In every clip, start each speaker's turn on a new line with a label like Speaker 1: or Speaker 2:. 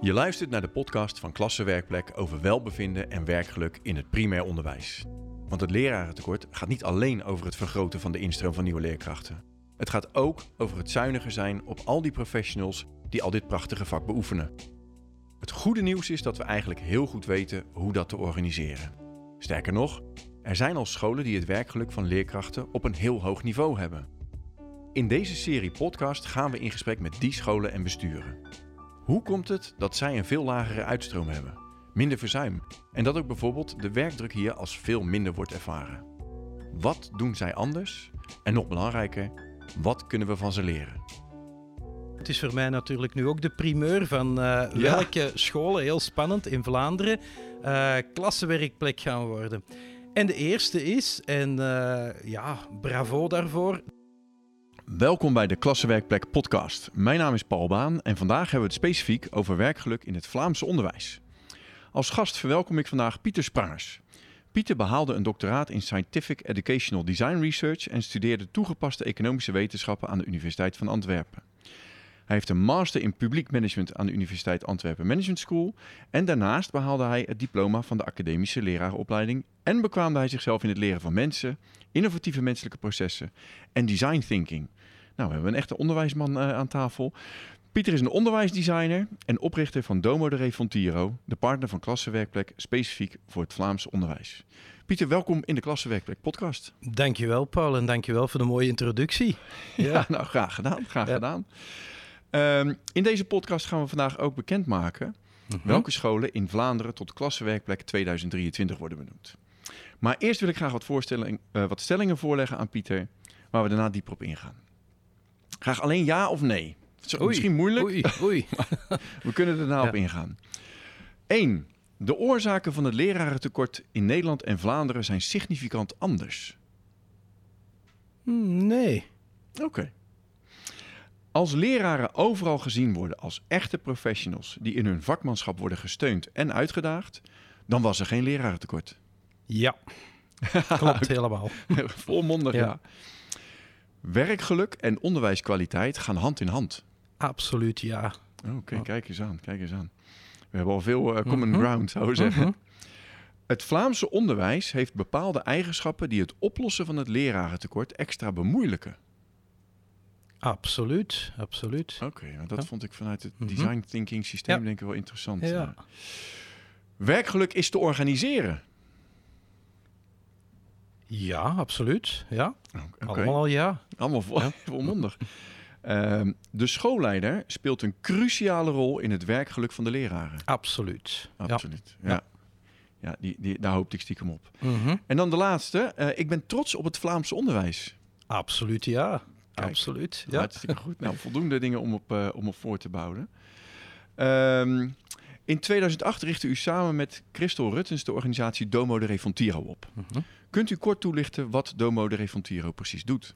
Speaker 1: Je luistert naar de podcast van Klassenwerkplek over welbevinden en werkgeluk in het primair onderwijs. Want het lerarentekort gaat niet alleen over het vergroten van de instroom van nieuwe leerkrachten. Het gaat ook over het zuiniger zijn op al die professionals die al dit prachtige vak beoefenen. Het goede nieuws is dat we eigenlijk heel goed weten hoe dat te organiseren. Sterker nog, er zijn al scholen die het werkgeluk van leerkrachten op een heel hoog niveau hebben. In deze serie podcast gaan we in gesprek met die scholen en besturen. Hoe komt het dat zij een veel lagere uitstroom hebben, minder verzuim en dat ook bijvoorbeeld de werkdruk hier als veel minder wordt ervaren? Wat doen zij anders? En nog belangrijker, wat kunnen we van ze leren?
Speaker 2: Het is voor mij natuurlijk nu ook de primeur van uh, welke scholen, heel spannend, in Vlaanderen uh, klassenwerkplek gaan worden. En de eerste is, en uh, ja, bravo daarvoor,
Speaker 1: Welkom bij de Klassenwerkplek podcast. Mijn naam is Paul Baan en vandaag hebben we het specifiek over werkgeluk in het Vlaamse onderwijs. Als gast verwelkom ik vandaag Pieter Sprangers. Pieter behaalde een doctoraat in Scientific Educational Design Research en studeerde toegepaste economische wetenschappen aan de Universiteit van Antwerpen. Hij heeft een master in publiek management aan de Universiteit Antwerpen Management School en daarnaast behaalde hij het diploma van de academische lerarenopleiding en bekwaamde hij zichzelf in het leren van mensen, innovatieve menselijke processen en design thinking. Nou, we hebben een echte onderwijsman uh, aan tafel. Pieter is een onderwijsdesigner en oprichter van Domo de Refontiro, de partner van Klassenwerkplek specifiek voor het Vlaams onderwijs. Pieter, welkom in de Klassenwerkplek podcast.
Speaker 2: Dankjewel Paul en dankjewel voor de mooie introductie.
Speaker 1: Ja, ja nou graag gedaan, graag ja. gedaan. Um, in deze podcast gaan we vandaag ook bekendmaken mm -hmm. welke scholen in Vlaanderen tot Klassenwerkplek 2023 worden benoemd. Maar eerst wil ik graag wat, voorstelling, uh, wat stellingen voorleggen aan Pieter, waar we daarna dieper op ingaan. Graag alleen ja of nee. Misschien moeilijk.
Speaker 2: Oei, oei.
Speaker 1: we kunnen er nou ja. op ingaan. 1. De oorzaken van het lerarentekort in Nederland en Vlaanderen zijn significant anders.
Speaker 2: Nee.
Speaker 1: Oké. Okay. Als leraren overal gezien worden als echte professionals die in hun vakmanschap worden gesteund en uitgedaagd, dan was er geen lerarentekort.
Speaker 2: Ja, klopt helemaal.
Speaker 1: Volmondig, ja. ja. Werkgeluk en onderwijskwaliteit gaan hand in hand.
Speaker 2: Absoluut, ja.
Speaker 1: Oké, okay, kijk eens aan, kijk eens aan. We hebben al veel uh, common mm -hmm. ground, zou ik zeggen. -hmm. Het Vlaamse onderwijs heeft bepaalde eigenschappen die het oplossen van het lerarentekort extra bemoeilijken.
Speaker 2: Absoluut, absoluut.
Speaker 1: Oké, okay, dat ja. vond ik vanuit het design thinking systeem ja. denk ik wel interessant. Ja. Werkgeluk is te organiseren.
Speaker 2: Ja, absoluut. Ja. Okay. Allemaal al ja.
Speaker 1: Allemaal vol, ja. volmondig. Uh, de schoolleider speelt een cruciale rol in het werkgeluk van de leraren.
Speaker 2: Absoluut.
Speaker 1: Absoluut, ja. ja. ja die, die, daar hoopte ik stiekem op. Mm -hmm. En dan de laatste. Uh, ik ben trots op het Vlaamse onderwijs.
Speaker 2: Absoluut, ja. Kijk, Absoluut, ja.
Speaker 1: Hartstikke goed. Nou, voldoende dingen om op, uh, om op voor te bouwen. Um, in 2008 richtte u samen met Christel Ruttens de organisatie Domo de Refontiro op. -huh. Kunt u kort toelichten wat Domo de Refontiro precies doet?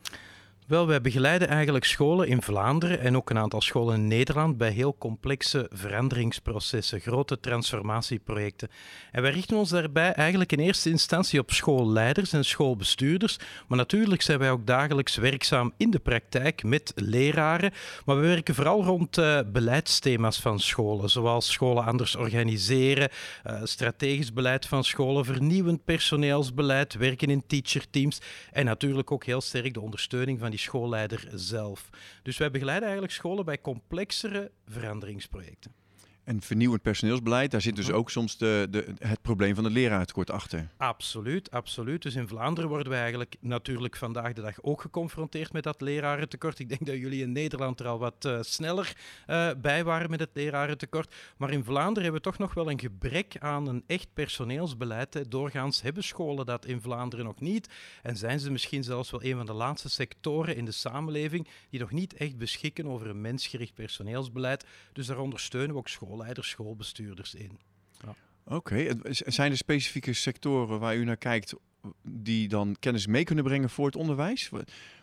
Speaker 2: Wel, wij begeleiden eigenlijk scholen in Vlaanderen en ook een aantal scholen in Nederland bij heel complexe veranderingsprocessen, grote transformatieprojecten. En wij richten ons daarbij eigenlijk in eerste instantie op schoolleiders en schoolbestuurders, maar natuurlijk zijn wij ook dagelijks werkzaam in de praktijk met leraren, maar we werken vooral rond uh, beleidsthema's van scholen, zoals scholen anders organiseren, uh, strategisch beleid van scholen, vernieuwend personeelsbeleid, werken in teacherteams en natuurlijk ook heel sterk de ondersteuning van die schoolleider zelf. Dus wij begeleiden eigenlijk scholen bij complexere veranderingsprojecten.
Speaker 1: En vernieuwend personeelsbeleid, daar zit dus ook soms de, de, het probleem van het leraartekort achter.
Speaker 2: Absoluut, absoluut. Dus in Vlaanderen worden we eigenlijk natuurlijk vandaag de dag ook geconfronteerd met dat lerarentekort. Ik denk dat jullie in Nederland er al wat uh, sneller uh, bij waren met het lerarentekort. Maar in Vlaanderen hebben we toch nog wel een gebrek aan een echt personeelsbeleid. Doorgaans hebben scholen dat in Vlaanderen nog niet. En zijn ze misschien zelfs wel een van de laatste sectoren in de samenleving die nog niet echt beschikken over een mensgericht personeelsbeleid. Dus daar ondersteunen we ook scholen schoolleiders, schoolbestuurders in.
Speaker 1: Ja. Oké, okay. zijn er specifieke sectoren waar u naar kijkt die dan kennis mee kunnen brengen voor het onderwijs?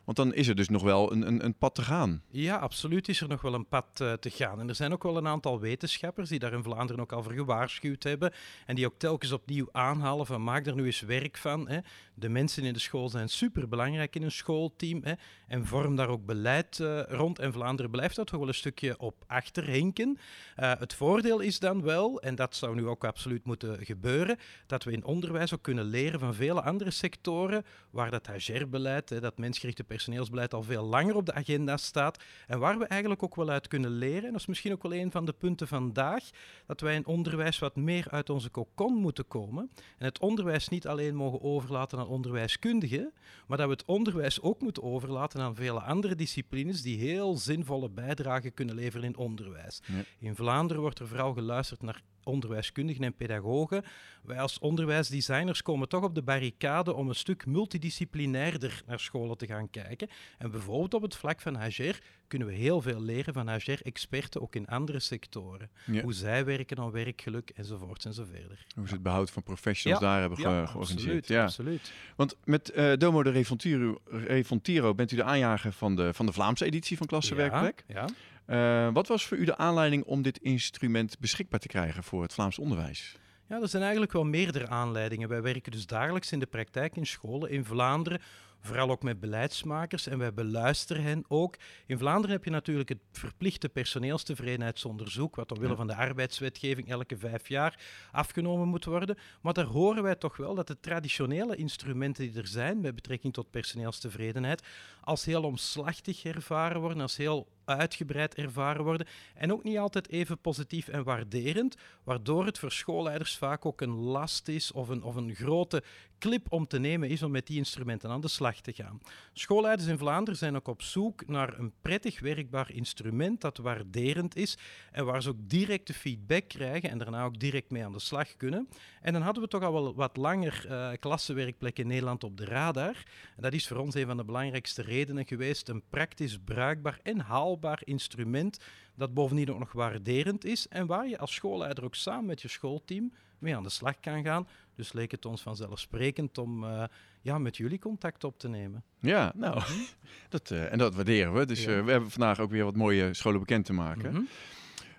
Speaker 1: Want dan is er dus nog wel een, een, een pad te gaan.
Speaker 2: Ja, absoluut is er nog wel een pad uh, te gaan. En er zijn ook wel een aantal wetenschappers die daar in Vlaanderen ook al voor gewaarschuwd hebben. En die ook telkens opnieuw aanhalen van maak er nu eens werk van. Hè. De mensen in de school zijn superbelangrijk in een schoolteam. Hè. En vorm daar ook beleid uh, rond. En Vlaanderen blijft dat toch wel een stukje op achterhinken. Uh, het voordeel is dan wel, en dat zou nu ook absoluut moeten gebeuren, dat we in onderwijs ook kunnen leren van vele andere sectoren waar dat HR-beleid, dat mensgerichte personeelsbeleid al veel langer op de agenda staat en waar we eigenlijk ook wel uit kunnen leren. En dat is misschien ook wel een van de punten vandaag, dat wij in onderwijs wat meer uit onze kokon moeten komen en het onderwijs niet alleen mogen overlaten aan onderwijskundigen, maar dat we het onderwijs ook moeten overlaten aan vele andere disciplines die heel zinvolle bijdragen kunnen leveren in onderwijs. In Vlaanderen wordt er vooral geluisterd naar onderwijskundigen en pedagogen. Wij als onderwijsdesigners komen toch op de barricade om een stuk multidisciplinairder naar scholen te gaan kijken. En bijvoorbeeld op het vlak van HR kunnen we heel veel leren van HR-experten, ook in andere sectoren. Hoe zij werken aan werkgeluk enzovoort enzoverder.
Speaker 1: Hoe ze het behoud van professionals daar hebben
Speaker 2: ja,
Speaker 1: georganiseerd.
Speaker 2: Absoluut, ja, absoluut.
Speaker 1: Want met uh, Domo de Refontiro, Refontiro bent u de aanjager van de, van de Vlaamse editie van Klassenwerkplek.
Speaker 2: Ja.
Speaker 1: Uh, wat was voor u de aanleiding om dit instrument beschikbaar te krijgen voor het Vlaams onderwijs?
Speaker 2: Ja, er zijn eigenlijk wel meerdere aanleidingen. Wij werken dus dagelijks in de praktijk in scholen in Vlaanderen vooral ook met beleidsmakers en wij beluisteren hen ook. In Vlaanderen heb je natuurlijk het verplichte personeelstevredenheidsonderzoek, wat omwille van de arbeidswetgeving elke vijf jaar afgenomen moet worden. Maar daar horen wij toch wel dat de traditionele instrumenten die er zijn met betrekking tot personeelstevredenheid als heel omslachtig ervaren worden, als heel uitgebreid ervaren worden en ook niet altijd even positief en waarderend, waardoor het voor schoolleiders vaak ook een last is of een, of een grote clip om te nemen is om met die instrumenten aan de slag te gaan. Schoolleiders in Vlaanderen zijn ook op zoek naar een prettig werkbaar instrument dat waarderend is en waar ze ook directe feedback krijgen en daarna ook direct mee aan de slag kunnen. En dan hadden we toch al wel wat langer uh, klassenwerkplekken in Nederland op de radar. En dat is voor ons een van de belangrijkste redenen geweest, een praktisch bruikbaar en haalbaar instrument dat bovendien ook nog waarderend is en waar je als schoolleider ook samen met je schoolteam mee aan de slag kan gaan. Dus leek het ons vanzelfsprekend om uh, ja, met jullie contact op te nemen.
Speaker 1: Ja, nou, dat, uh, en dat waarderen we. Dus ja. uh, we hebben vandaag ook weer wat mooie scholen bekend te maken. Mm -hmm.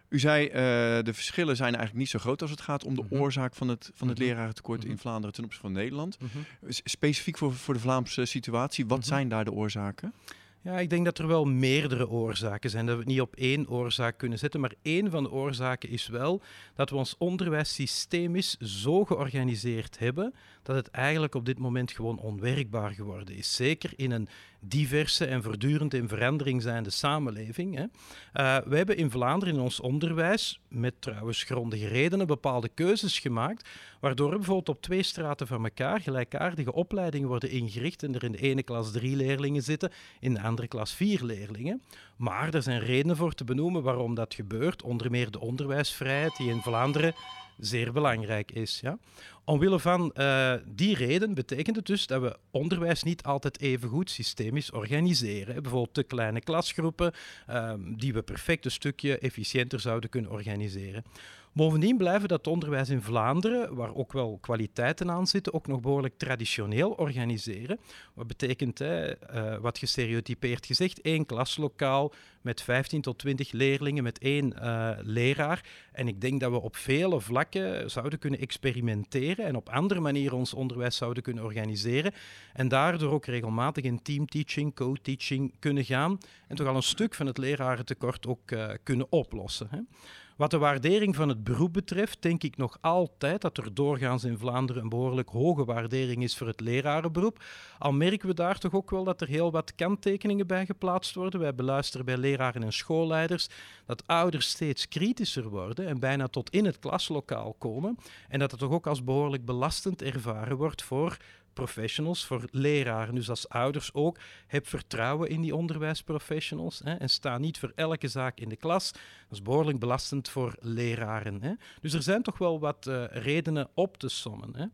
Speaker 1: U zei, de verschillen zijn eigenlijk niet zo groot als het gaat om de mm -hmm. oorzaak van het, van het lerarentekort in Vlaanderen ten opzichte van Nederland. Specifiek voor, voor de Vlaamse situatie, wat zijn daar de oorzaken?
Speaker 2: Ja, ik denk dat er wel meerdere oorzaken zijn. Dat we het niet op één oorzaak kunnen zetten. Maar één van de oorzaken is wel dat we ons onderwijssysteem is zo georganiseerd hebben dat het eigenlijk op dit moment gewoon onwerkbaar geworden is. Zeker in een diverse en voortdurend in verandering zijnde samenleving. Hè. Uh, we hebben in Vlaanderen in ons onderwijs, met trouwens grondige redenen, bepaalde keuzes gemaakt, waardoor bijvoorbeeld op twee straten van elkaar gelijkaardige opleidingen worden ingericht en er in de ene klas drie leerlingen zitten, in de andere klas vier leerlingen. Maar er zijn redenen voor te benoemen waarom dat gebeurt, onder meer de onderwijsvrijheid die in Vlaanderen zeer belangrijk is. Ja? Omwille van uh, die reden betekent het dus dat we onderwijs niet altijd even goed systemisch organiseren. Bijvoorbeeld te kleine klasgroepen, uh, die we perfect een stukje efficiënter zouden kunnen organiseren. Bovendien blijven dat onderwijs in Vlaanderen, waar ook wel kwaliteiten aan zitten, ook nog behoorlijk traditioneel organiseren. Wat betekent, hè, uh, wat gestereotypeerd gezegd, één klaslokaal met 15 tot 20 leerlingen, met één uh, leraar. En ik denk dat we op vele vlakken zouden kunnen experimenteren en op andere manieren ons onderwijs zouden kunnen organiseren. En daardoor ook regelmatig in teamteaching, co-teaching kunnen gaan en toch al een stuk van het lerarentekort ook uh, kunnen oplossen. Hè. Wat de waardering van het beroep betreft, denk ik nog altijd dat er doorgaans in Vlaanderen een behoorlijk hoge waardering is voor het lerarenberoep. Al merken we daar toch ook wel dat er heel wat kanttekeningen bij geplaatst worden. Wij beluisteren bij leraren en schoolleiders dat ouders steeds kritischer worden en bijna tot in het klaslokaal komen. En dat het toch ook als behoorlijk belastend ervaren wordt voor professionals, voor leraren. Dus als ouders ook, heb vertrouwen in die onderwijsprofessionals hè, en sta niet voor elke zaak in de klas. Dat is behoorlijk belastend voor leraren. Hè. Dus er zijn toch wel wat uh, redenen op te sommen. Hè.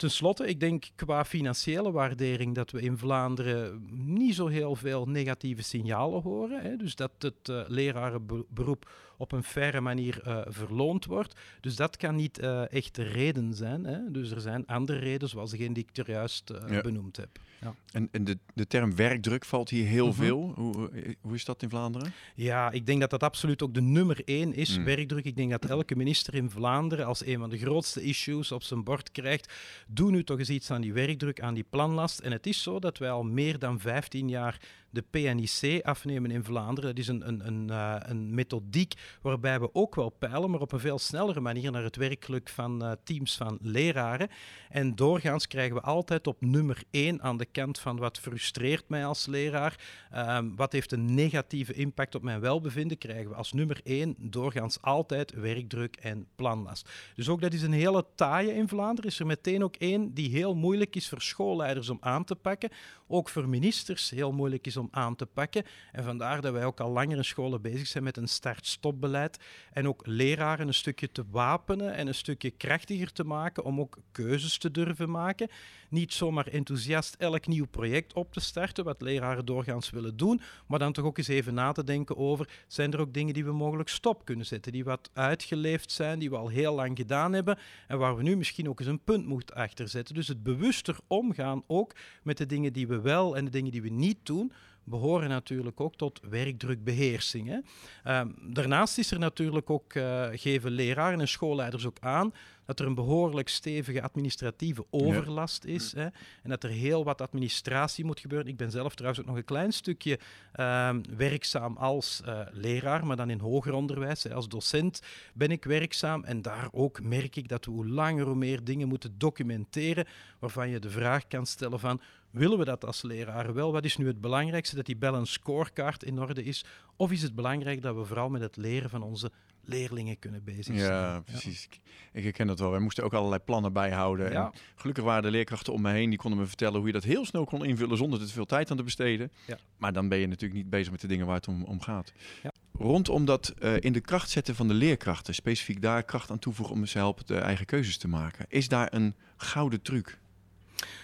Speaker 2: Ten slotte, ik denk qua financiële waardering dat we in Vlaanderen niet zo heel veel negatieve signalen horen. Hè. Dus dat het uh, lerarenberoep op een faire manier uh, verloond wordt. Dus dat kan niet uh, echt de reden zijn. Hè. Dus er zijn andere redenen, zoals degene die ik er juist ja. benoemd heb. Ja.
Speaker 1: En, en de, de term werkdruk valt hier heel -hmm. veel. Hoe, hoe is dat in Vlaanderen?
Speaker 2: Ja, ik denk dat dat absoluut ook de nummer één is, mm. werkdruk. Ik denk dat elke minister in Vlaanderen als een van de grootste issues op zijn bord krijgt, doe nu toch eens iets aan die werkdruk, aan die planlast. En het is zo dat wij al meer dan 15 jaar de PNIC afnemen in Vlaanderen. Dat is een, een, een, uh, een methodiek waarbij we ook wel peilen, maar op een veel snellere manier naar het werkgeluk van uh, teams van leraren. En doorgaans krijgen we altijd op nummer één aan de kant van wat frustreert mij als leraar, um, wat heeft een negatieve impact op mijn welbevinden, krijgen we als nummer één doorgaans altijd werkdruk en planlast. Dus ook dat is een hele taaie in Vlaanderen. Is er meteen ook één die heel moeilijk is voor schoolleiders om aan te pakken, ook voor ministers heel moeilijk is om aan te pakken. En vandaar dat wij ook al langer in scholen bezig zijn met een start-stop-beleid en ook leraren een stukje te wapenen en een stukje krachtiger te maken om ook keuzes te durven maken. Niet zomaar enthousiast elk nieuw project op te starten, wat leraren doorgaans willen doen, maar dan toch ook eens even na te denken over, zijn er ook dingen die we mogelijk stop kunnen zetten, die wat uitgeleefd zijn, die we al heel lang gedaan hebben en waar we nu misschien ook eens een punt moeten achterzetten. Dus het bewuster omgaan ook met de dingen die we wel en de dingen die we niet doen, behoren natuurlijk ook tot werkdrukbeheersing. Hè. Um, daarnaast is er natuurlijk ook, uh, geven leraren en schoolleiders ook aan, dat er een behoorlijk stevige administratieve overlast ja. is. Hè, en dat er heel wat administratie moet gebeuren. Ik ben zelf trouwens ook nog een klein stukje um, werkzaam als uh, leraar, maar dan in hoger onderwijs. Hè, als docent ben ik werkzaam. En daar ook merk ik dat we hoe langer hoe meer dingen moeten documenteren, waarvan je de vraag kan stellen van Willen we dat als leraren wel? Wat is nu het belangrijkste? Dat die balance scorecard in orde is? Of is het belangrijk dat we vooral met het leren van onze leerlingen kunnen bezig zijn?
Speaker 1: Ja, precies. Ja. Ik herken dat wel. We moesten ook allerlei plannen bijhouden. Ja. En gelukkig waren de leerkrachten om me heen. Die konden me vertellen hoe je dat heel snel kon invullen zonder er te veel tijd aan te besteden. Ja. Maar dan ben je natuurlijk niet bezig met de dingen waar het om, om gaat. Ja. Rondom dat uh, in de kracht zetten van de leerkrachten, specifiek daar kracht aan toevoegen om ze helpen de eigen keuzes te maken. Is daar een gouden truc?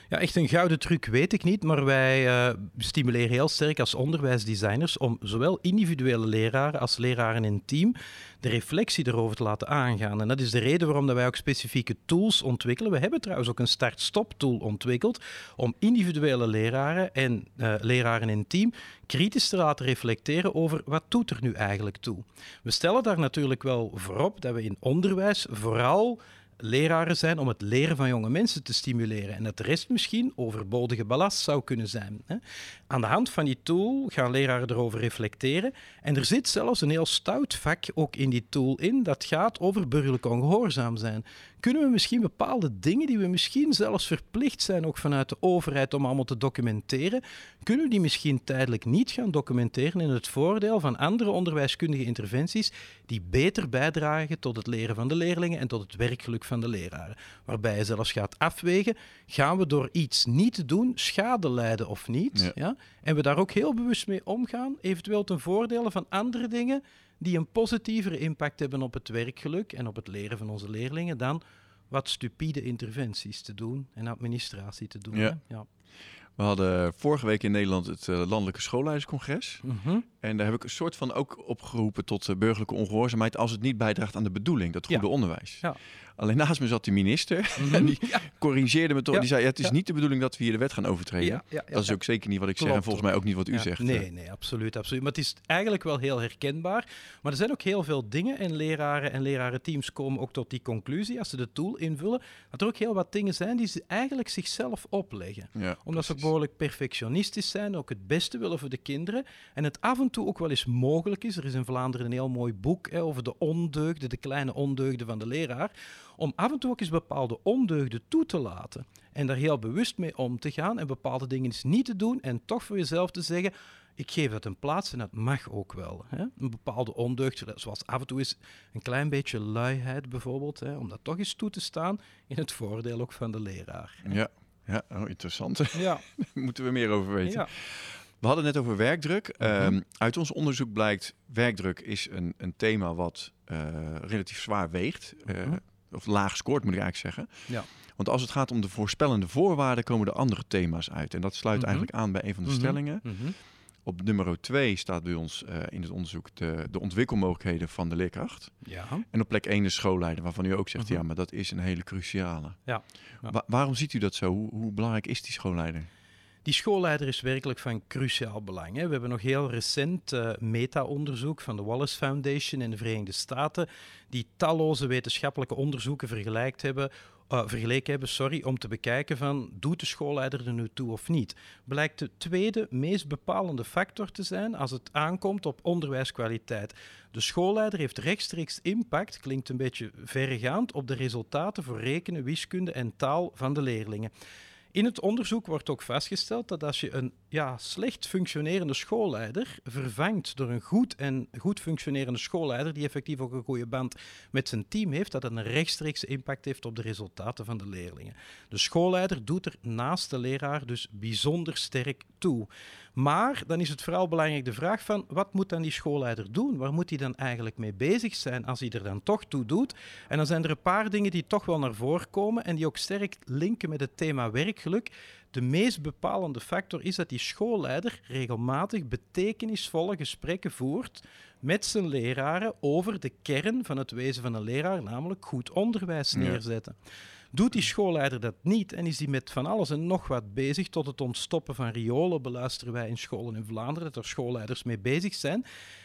Speaker 2: Ja, echt een gouden truc weet ik niet, maar wij uh, stimuleren heel sterk als onderwijsdesigners om zowel individuele leraren als leraren in team de reflectie erover te laten aangaan. En dat is de reden waarom dat wij ook specifieke tools ontwikkelen. We hebben trouwens ook een start-stop tool ontwikkeld om individuele leraren en uh, leraren in team kritisch te laten reflecteren over wat doet er nu eigenlijk toe. We stellen daar natuurlijk wel voorop dat we in onderwijs vooral leraren zijn om het leren van jonge mensen te stimuleren. En dat de rest misschien overbodige ballast zou kunnen zijn. Hè. Aan de hand van die tool gaan leraren erover reflecteren. En er zit zelfs een heel stout vak ook in die tool in. Dat gaat over burgerlijk ongehoorzaam zijn kunnen we misschien bepaalde dingen die we misschien zelfs verplicht zijn, ook vanuit de overheid, om allemaal te documenteren, kunnen we die misschien tijdelijk niet gaan documenteren in het voordeel van andere onderwijskundige interventies die beter bijdragen tot het leren van de leerlingen en tot het werkgeluk van de leraren. Waarbij je zelfs gaat afwegen, gaan we door iets niet te doen schade lijden of niet? Ja. ja? En we daar ook heel bewust mee omgaan, eventueel ten voordele van andere dingen die een positievere impact hebben op het werkgeluk en op het leren van onze leerlingen dan wat stupide interventies te doen en administratie te doen. Ja. ja.
Speaker 1: We hadden vorige week in Nederland het uh, Landelijke Schoolleiderscongres. Mm -hmm. En daar heb ik een soort van ook opgeroepen tot uh, burgerlijke ongehoorzaamheid als het niet bijdraagt aan de bedoeling, dat goede ja. onderwijs. Ja. Alleen naast me zat de minister mm -hmm. en die ja. corrigeerde me toch. Die zei, ja, het is niet de bedoeling dat we hier de wet gaan overtreden. dat is ook zeker niet wat ik Klopt. zeg en volgens mij ook niet wat u zegt.
Speaker 2: Nee, nee, absoluut, absoluut. Maar het is eigenlijk wel heel herkenbaar. Maar er zijn ook heel veel dingen en leraren en lerarenteams komen ook tot die conclusie als ze de tool invullen, dat er ook heel wat dingen zijn die ze eigenlijk zichzelf opleggen. Omdat precies. ze behoorlijk perfectionistisch zijn, ook het beste willen voor de kinderen en het af en toe ook wel eens mogelijk is. Er is in Vlaanderen een heel mooi boek hè, over de ondeugden, de kleine ondeugden van de leraar om af en toe ook eens bepaalde ondeugden toe te laten. En daar heel bewust mee om te gaan en bepaalde dingen eens niet te doen en toch voor jezelf te zeggen, ik geef dat een plaats en dat mag ook wel. Hè? Een bepaalde ondeugd, zoals af en toe is een klein beetje luiheid bijvoorbeeld, hè? om dat toch eens toe te staan in het voordeel ook van de leraar.
Speaker 1: Hè? Ja, ja oh, interessant. Ja. moeten we meer over weten. Ja. We hadden het net over werkdruk. Mm -hmm. um, uit ons onderzoek blijkt, werkdruk is een, een thema wat uh, relatief zwaar weegt. Uh, of laag scoort, moet ik eigenlijk zeggen.
Speaker 2: Ja.
Speaker 1: Want als het gaat om de voorspellende voorwaarden, komen er andere thema's uit. En dat sluit
Speaker 2: Mhm.
Speaker 1: eigenlijk aan bij een van de
Speaker 2: Mhm.
Speaker 1: stellingen.
Speaker 2: Mhm.
Speaker 1: Op nummer 2 staat bij ons eh, in het onderzoek de, de ontwikkelmogelijkheden van de leerkracht.
Speaker 2: Ja.
Speaker 1: En op plek 1 de schoolleider, waarvan u ook zegt,
Speaker 2: Mhm.
Speaker 1: ja, maar dat is een hele cruciale.
Speaker 2: Ja, ja.
Speaker 1: Wa- waarom ziet u dat zo? Hoe, hoe belangrijk is die schoolleider?
Speaker 2: Die schoolleider is werkelijk van cruciaal belang. Hè. We hebben nog heel recent eh, meta-onderzoek van de Wallace Foundation in de Verenigde Staten, die talloze wetenschappelijke onderzoeken vergelijkt hebben, eh, vergeleken hebben sorry, om te bekijken van doet de schoolleider er nu toe of niet. Blijkt de tweede meest bepalende factor te zijn als het aankomt op onderwijskwaliteit. De schoolleider heeft rechtstreeks impact, klinkt een beetje verregaand, op de resultaten voor rekenen, wiskunde en taal van de leerlingen. In het onderzoek wordt ook vastgesteld dat als je een ja, slecht functionerende schoolleider vervangt door een goed en goed functionerende schoolleider die effectief ook een goede band met zijn team heeft, dat een rechtstreekse impact heeft op de resultaten van de leerlingen. De schoolleider doet er naast de leraar dus bijzonder sterk toe. Maar dan is het vooral belangrijk de vraag van wat moet dan die schoolleider doen? Waar moet hij dan eigenlijk mee bezig zijn als hij er dan toch toe doet? En dan zijn er een paar dingen die toch wel naar voren komen en die ook sterk linken met het thema werkgeluk. De meest bepalende factor is dat die schoolleider regelmatig betekenisvolle gesprekken voert met zijn leraren over de kern van het wezen van een leraar, namelijk goed onderwijs
Speaker 1: Ja.
Speaker 2: Doet die schoolleider dat niet en is die met van alles en nog wat bezig, tot het ontstoppen van riolen beluisteren wij in scholen in Vlaanderen, dat er schoolleiders mee bezig zijn,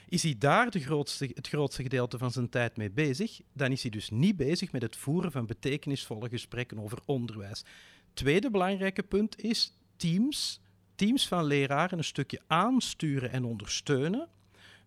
Speaker 2: is hij daar de grootste, het grootste gedeelte van zijn tijd mee bezig, dan is hij dus niet bezig met het voeren van betekenisvolle gesprekken over onderwijs. Tweede belangrijke punt is teams, teams van leraren een stukje aansturen en ondersteunen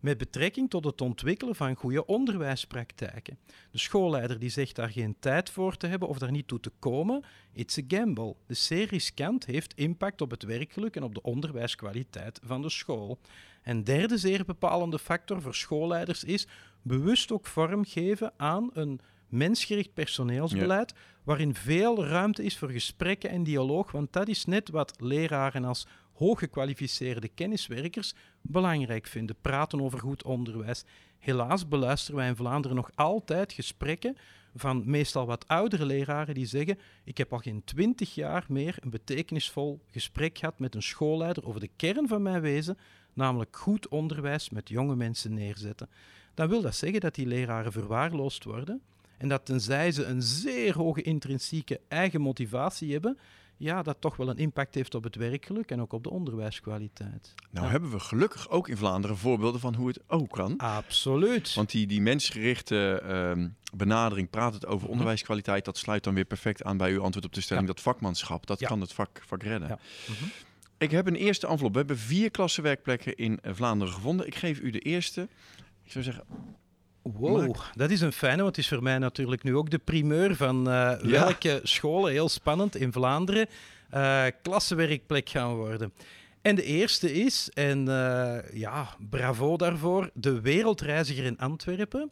Speaker 2: met betrekking tot het ontwikkelen van goede onderwijspraktijken. De schoolleider die zegt daar geen tijd voor te hebben of daar niet toe te komen, it's a gamble. De zeer riskant heeft impact op het werkgeluk en op de onderwijskwaliteit van de school. En derde zeer bepalende factor voor schoolleiders is bewust ook vormgeven aan een mensgericht personeelsbeleid waarin veel ruimte is voor gesprekken en dialoog, want dat is net wat leraren als hooggekwalificeerde kenniswerkers belangrijk vinden. Praten over goed onderwijs. Helaas beluisteren wij in Vlaanderen nog altijd gesprekken van meestal wat oudere leraren die zeggen: Ik heb al geen twintig jaar meer een betekenisvol gesprek gehad met een schoolleider over de kern van mijn wezen, namelijk goed onderwijs met jonge mensen neerzetten. Dan wil dat zeggen dat die leraren verwaarloosd worden en dat tenzij ze een zeer hoge intrinsieke eigen motivatie hebben, ja, dat toch wel een impact heeft op het werkgeluk en ook op de onderwijskwaliteit.
Speaker 1: Nou
Speaker 2: Ja.
Speaker 1: hebben we gelukkig ook in Vlaanderen voorbeelden van hoe het ook kan.
Speaker 2: Absoluut.
Speaker 1: Want die, die mensgerichte ehm, benadering, praat het over
Speaker 2: Mhm.
Speaker 1: onderwijskwaliteit, dat sluit dan weer perfect aan bij uw antwoord op de stelling.
Speaker 2: Ja.
Speaker 1: Dat vakmanschap, dat
Speaker 2: Ja.
Speaker 1: kan het vak, vak redden.
Speaker 2: Ja. Mhm.
Speaker 1: Ik heb een eerste envelop. We hebben vier klassenwerkplekken in eh, Vlaanderen gevonden. Ik geef u de eerste. Ik zou zeggen,
Speaker 2: Wow, dat is een fijne, want het is voor mij natuurlijk nu ook de primeur van eh, welke scholen, heel spannend, in Vlaanderen klassenwerkplek gaan worden. En de eerste is, en eh, ja, bravo daarvoor, de wereldreiziger in Antwerpen.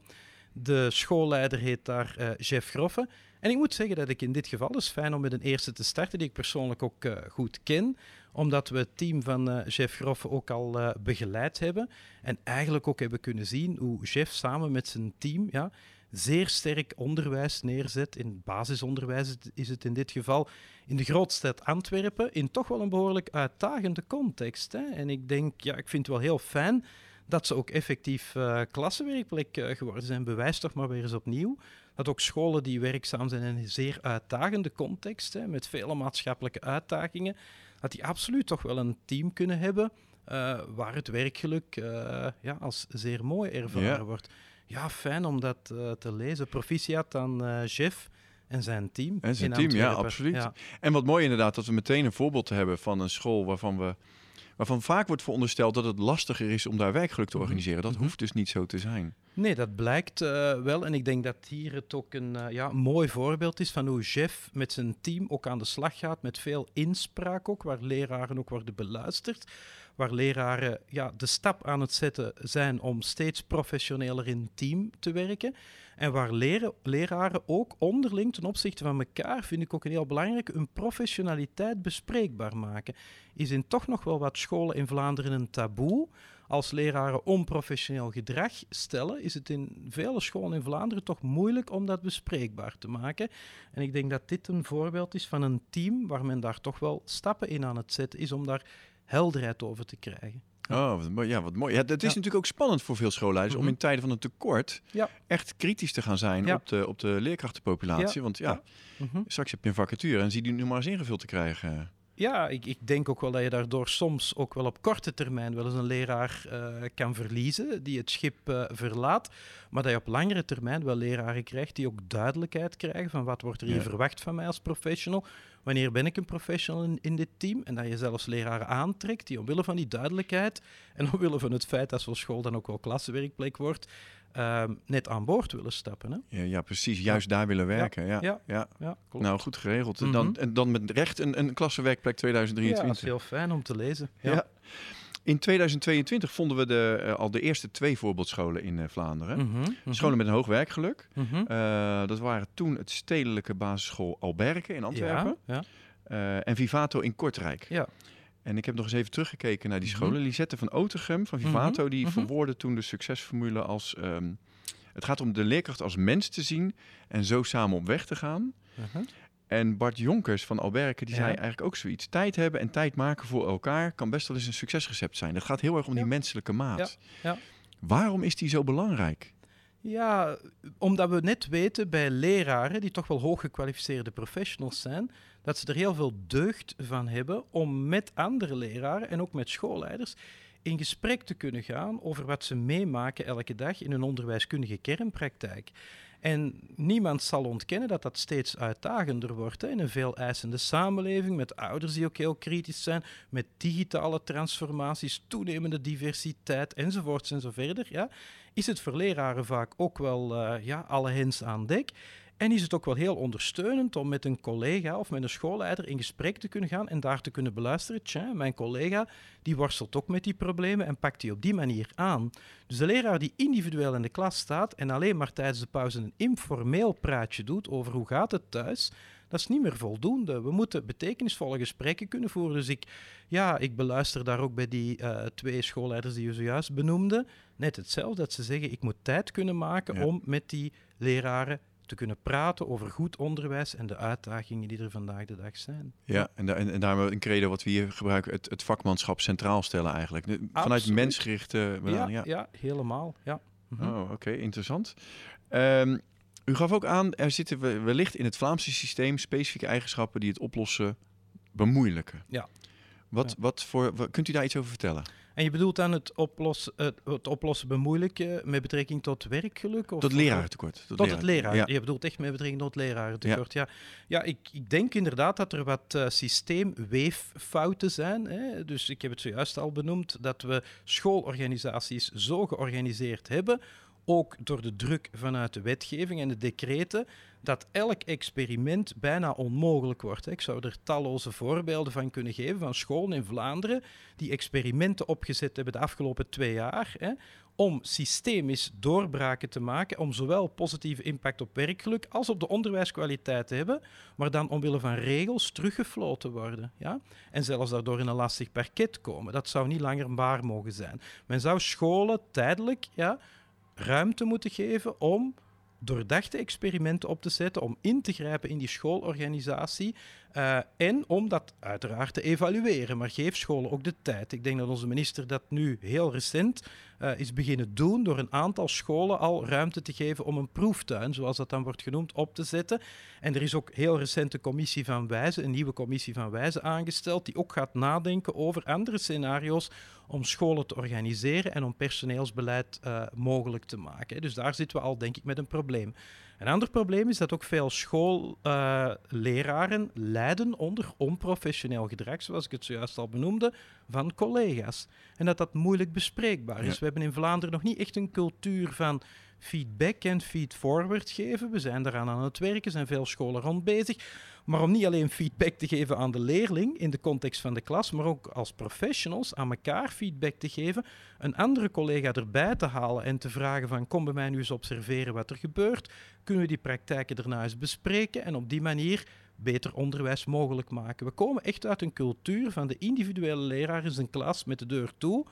Speaker 2: De schoolleider heet daar Jeff Groffe. En ik moet zeggen dat ik in dit geval, is fijn om met een eerste te starten, die ik persoonlijk ook eh, goed ken, omdat we het team van eh Jeff Groffe ook al eh, begeleid hebben. En eigenlijk ook hebben kunnen zien hoe Jeff samen met zijn team ja, zeer sterk onderwijs neerzet. In basisonderwijs is het- in dit geval in de grootstad Antwerpen, in toch wel een behoorlijk uitdagende context. Hè. En ik denk, ja, ik vind het wel heel fijn dat ze ook effectief eh klassenwerkplek geworden zijn. Bewijs toch maar weer eens opnieuw dat ook scholen die werkzaam zijn in een zeer uitdagende context, hè, met vele maatschappelijke uitdagingen, dat die absoluut toch wel een team kunnen hebben eh, waar het werkgeluk eh, ja, als zeer mooi ervaren
Speaker 1: Ja.
Speaker 2: wordt. Ja, fijn om dat eh, te lezen. Proficiat aan Jeff en zijn team.
Speaker 1: En zijn team, ja, absoluut.
Speaker 2: Ja.
Speaker 1: En wat mooi inderdaad, dat we meteen een voorbeeld hebben van een school waarvan we waarvan vaak wordt verondersteld dat het lastiger is om daar werkgeluk te
Speaker 2: Mhm.
Speaker 1: organiseren. Dat
Speaker 2: Mhm.
Speaker 1: hoeft dus niet zo te zijn.
Speaker 2: Nee, dat blijkt eh, wel. En ik denk dat hier het ook een eh, ja, mooi voorbeeld is van hoe Jeff met zijn team ook aan de slag gaat. Met veel inspraak ook, waar leraren ook worden beluisterd. Waar leraren ja, de stap aan het zetten zijn om steeds professioneler in team te werken. En waar leraren ook onderling ten opzichte van elkaar, vind ik ook een heel belangrijk, hun professionaliteit bespreekbaar maken. Is in toch nog wel wat scholen in Vlaanderen een taboe als leraren onprofessioneel gedrag stellen, is het in vele scholen in Vlaanderen toch moeilijk om dat bespreekbaar te maken. En ik denk dat dit een voorbeeld is van een team waar men daar toch wel stappen in aan het zetten is om daar helderheid over te krijgen.
Speaker 1: Oh, wat. Ja, wat mooi. Ja, het is
Speaker 2: Ja.
Speaker 1: natuurlijk ook spannend voor veel schoolleiders om
Speaker 2: Mhm.
Speaker 1: in tijden van een tekort
Speaker 2: Ja.
Speaker 1: echt kritisch te gaan zijn
Speaker 2: Ja.
Speaker 1: op, de, op de leerkrachtenpopulatie. Want ja.
Speaker 2: Mhm.
Speaker 1: straks heb je een vacature en zie die nu maar eens ingevuld te krijgen.
Speaker 2: Ja, ik, ik denk ook wel dat je daardoor soms ook wel op korte termijn wel eens een leraar eh, kan verliezen die het schip eh, verlaat. Maar dat je op langere termijn wel leraren krijgt die ook duidelijkheid krijgen van wat wordt er hier verwacht van mij als professional. Wanneer ben ik een professional in, in dit team? En dat je zelfs leraren aantrekt die omwille van die duidelijkheid en omwille van het feit dat zo'n school dan ook wel klassenwerkplek wordt, ehm, net aan boord willen stappen. Hè?
Speaker 1: Ja, ja precies. Juist daar willen werken. Ja, ja.
Speaker 2: ja. Ja, klopt.
Speaker 1: Nou, goed geregeld. En
Speaker 2: Mhm.
Speaker 1: dan, en dan met recht een, een klassenwerkplek
Speaker 2: ja, dat
Speaker 1: 2023.
Speaker 2: is heel fijn om te lezen.
Speaker 1: Ja. In 2022 vonden we de, eh, al de eerste twee voorbeeldscholen in eh, Vlaanderen.
Speaker 2: Mhm, mhm,
Speaker 1: Scholen met een hoog werkgeluk.
Speaker 2: mhm.
Speaker 1: Eh, dat waren toen het stedelijke basisschool Alberken in Antwerpen.
Speaker 2: Ja, ja.
Speaker 1: en Vivato in Kortrijk.
Speaker 2: Ja.
Speaker 1: En ik heb nog eens even teruggekeken naar die scholen. Lisette van Otegem van Vivato, die verwoordde toen de succesformule als... ehm, het gaat om de leerkracht als mens te zien en zo samen op weg te gaan. En Bart Jonkers van Alberken, die
Speaker 2: Ja.
Speaker 1: zei eigenlijk ook zoiets. Tijd hebben en tijd maken voor elkaar kan best wel eens een succesrecept zijn. Dat gaat heel erg om die
Speaker 2: Ja.
Speaker 1: menselijke maat.
Speaker 2: Ja.
Speaker 1: Waarom is die zo belangrijk?
Speaker 2: Ja, omdat we net weten bij leraren, die toch wel hoog gekwalificeerde professionals zijn, dat ze er heel veel deugd van hebben om met andere leraren en ook met schoolleiders in gesprek te kunnen gaan over wat ze meemaken elke dag in een onderwijskundige kernpraktijk. En niemand zal ontkennen dat dat steeds uitdagender wordt in een veel eisende samenleving, met ouders die ook heel kritisch zijn, met digitale transformaties, toenemende diversiteit enzovoorts en zo verder. Ja, is het voor leraren vaak ook wel eh, ja, alle hens aan dek. En is het ook wel heel ondersteunend om met een collega of met een schoolleider in gesprek te kunnen gaan en daar te kunnen beluisteren. Tja, mijn collega die worstelt ook met die problemen en pakt die op die manier aan. Dus de leraar die individueel in de klas staat en alleen maar tijdens de pauze een informeel praatje doet over hoe gaat het thuis, dat is niet meer voldoende. We moeten betekenisvolle gesprekken kunnen voeren. Dus ik, ja, ik beluister daar ook bij die eh, twee schoolleiders die je zojuist benoemde. Net hetzelfde, dat ze zeggen, ik moet tijd kunnen maken
Speaker 1: Ja.
Speaker 2: om met die leraren te kunnen praten over goed onderwijs en de uitdagingen die er vandaag de dag zijn.
Speaker 1: Ja, en, da en, en daarom een credo wat we hier gebruiken, het, het vakmanschap centraal stellen eigenlijk. Vanuit
Speaker 2: Absoluut.
Speaker 1: mensgerichte
Speaker 2: ja,
Speaker 1: Ja.
Speaker 2: ja, helemaal. Ja. Mhm.
Speaker 1: Oh, oké, interessant. Ehm, u gaf ook aan, er zitten we- wellicht in het Vlaamse systeem specifieke eigenschappen die het oplossen bemoeilijken.
Speaker 2: Ja.
Speaker 1: Wat,
Speaker 2: Ja.
Speaker 1: wat voor, kunt u daar iets over vertellen?
Speaker 2: En je bedoelt dan het oplossen, het, oplossen bemoeilijken met betrekking tot werkgeluk? Of
Speaker 1: Tot lerarentekort.
Speaker 2: Tot het leraar.
Speaker 1: Ja.
Speaker 2: Je bedoelt echt met betrekking tot lerarentekort. Ja, ja. ik, ik denk inderdaad dat er wat eh, systeemweeffouten zijn. Hè. Dus ik heb het zojuist al benoemd dat we schoolorganisaties zo georganiseerd hebben, ook door de druk vanuit de wetgeving en de decreten, dat elk experiment bijna onmogelijk wordt. Ik zou er talloze voorbeelden van kunnen geven van scholen in Vlaanderen die experimenten opgezet hebben de afgelopen twee jaar. Hè, om systemisch doorbraken te maken, om zowel positieve impact op werkgeluk als op de onderwijskwaliteit te hebben, maar dan omwille van regels teruggefloten worden. Ja? En zelfs daardoor in een lastig parket komen. Dat zou niet langer waar mogen zijn. Men zou scholen tijdelijk ja, ruimte moeten geven om doordachte experimenten op te zetten, om in te grijpen in die schoolorganisatie eh, en om dat uiteraard te evalueren. Maar geef scholen ook de tijd. Ik denk dat onze minister dat nu heel recent eh, is beginnen doen door een aantal scholen al ruimte te geven om een proeftuin, zoals dat dan wordt genoemd, op te zetten. En er is ook heel recent een commissie van wijzen, een nieuwe commissie van wijzen aangesteld, die ook gaat nadenken over andere scenario's om scholen te organiseren en om personeelsbeleid eh, mogelijk te maken. Dus daar zitten we al, denk ik, met een probleem. Een ander probleem is dat ook veel schoolleraren lijden onder onprofessioneel gedrag, zoals ik het zojuist al benoemde, van collega's. En dat dat moeilijk bespreekbaar is.
Speaker 1: Ja.
Speaker 2: We hebben in Vlaanderen nog niet echt een cultuur van feedback en feedforward geven. We zijn daaraan aan het werken, zijn veel scholen rond bezig. Maar om niet alleen feedback te geven aan de leerling in de context van de klas, maar ook als professionals aan elkaar feedback te geven, een andere collega erbij te halen en te vragen van kom bij mij nu eens observeren wat er gebeurt. Kunnen we die praktijken daarna eens bespreken en op die manier beter onderwijs mogelijk maken. We komen echt uit een cultuur van de individuele leraar in zijn klas met de deur toe.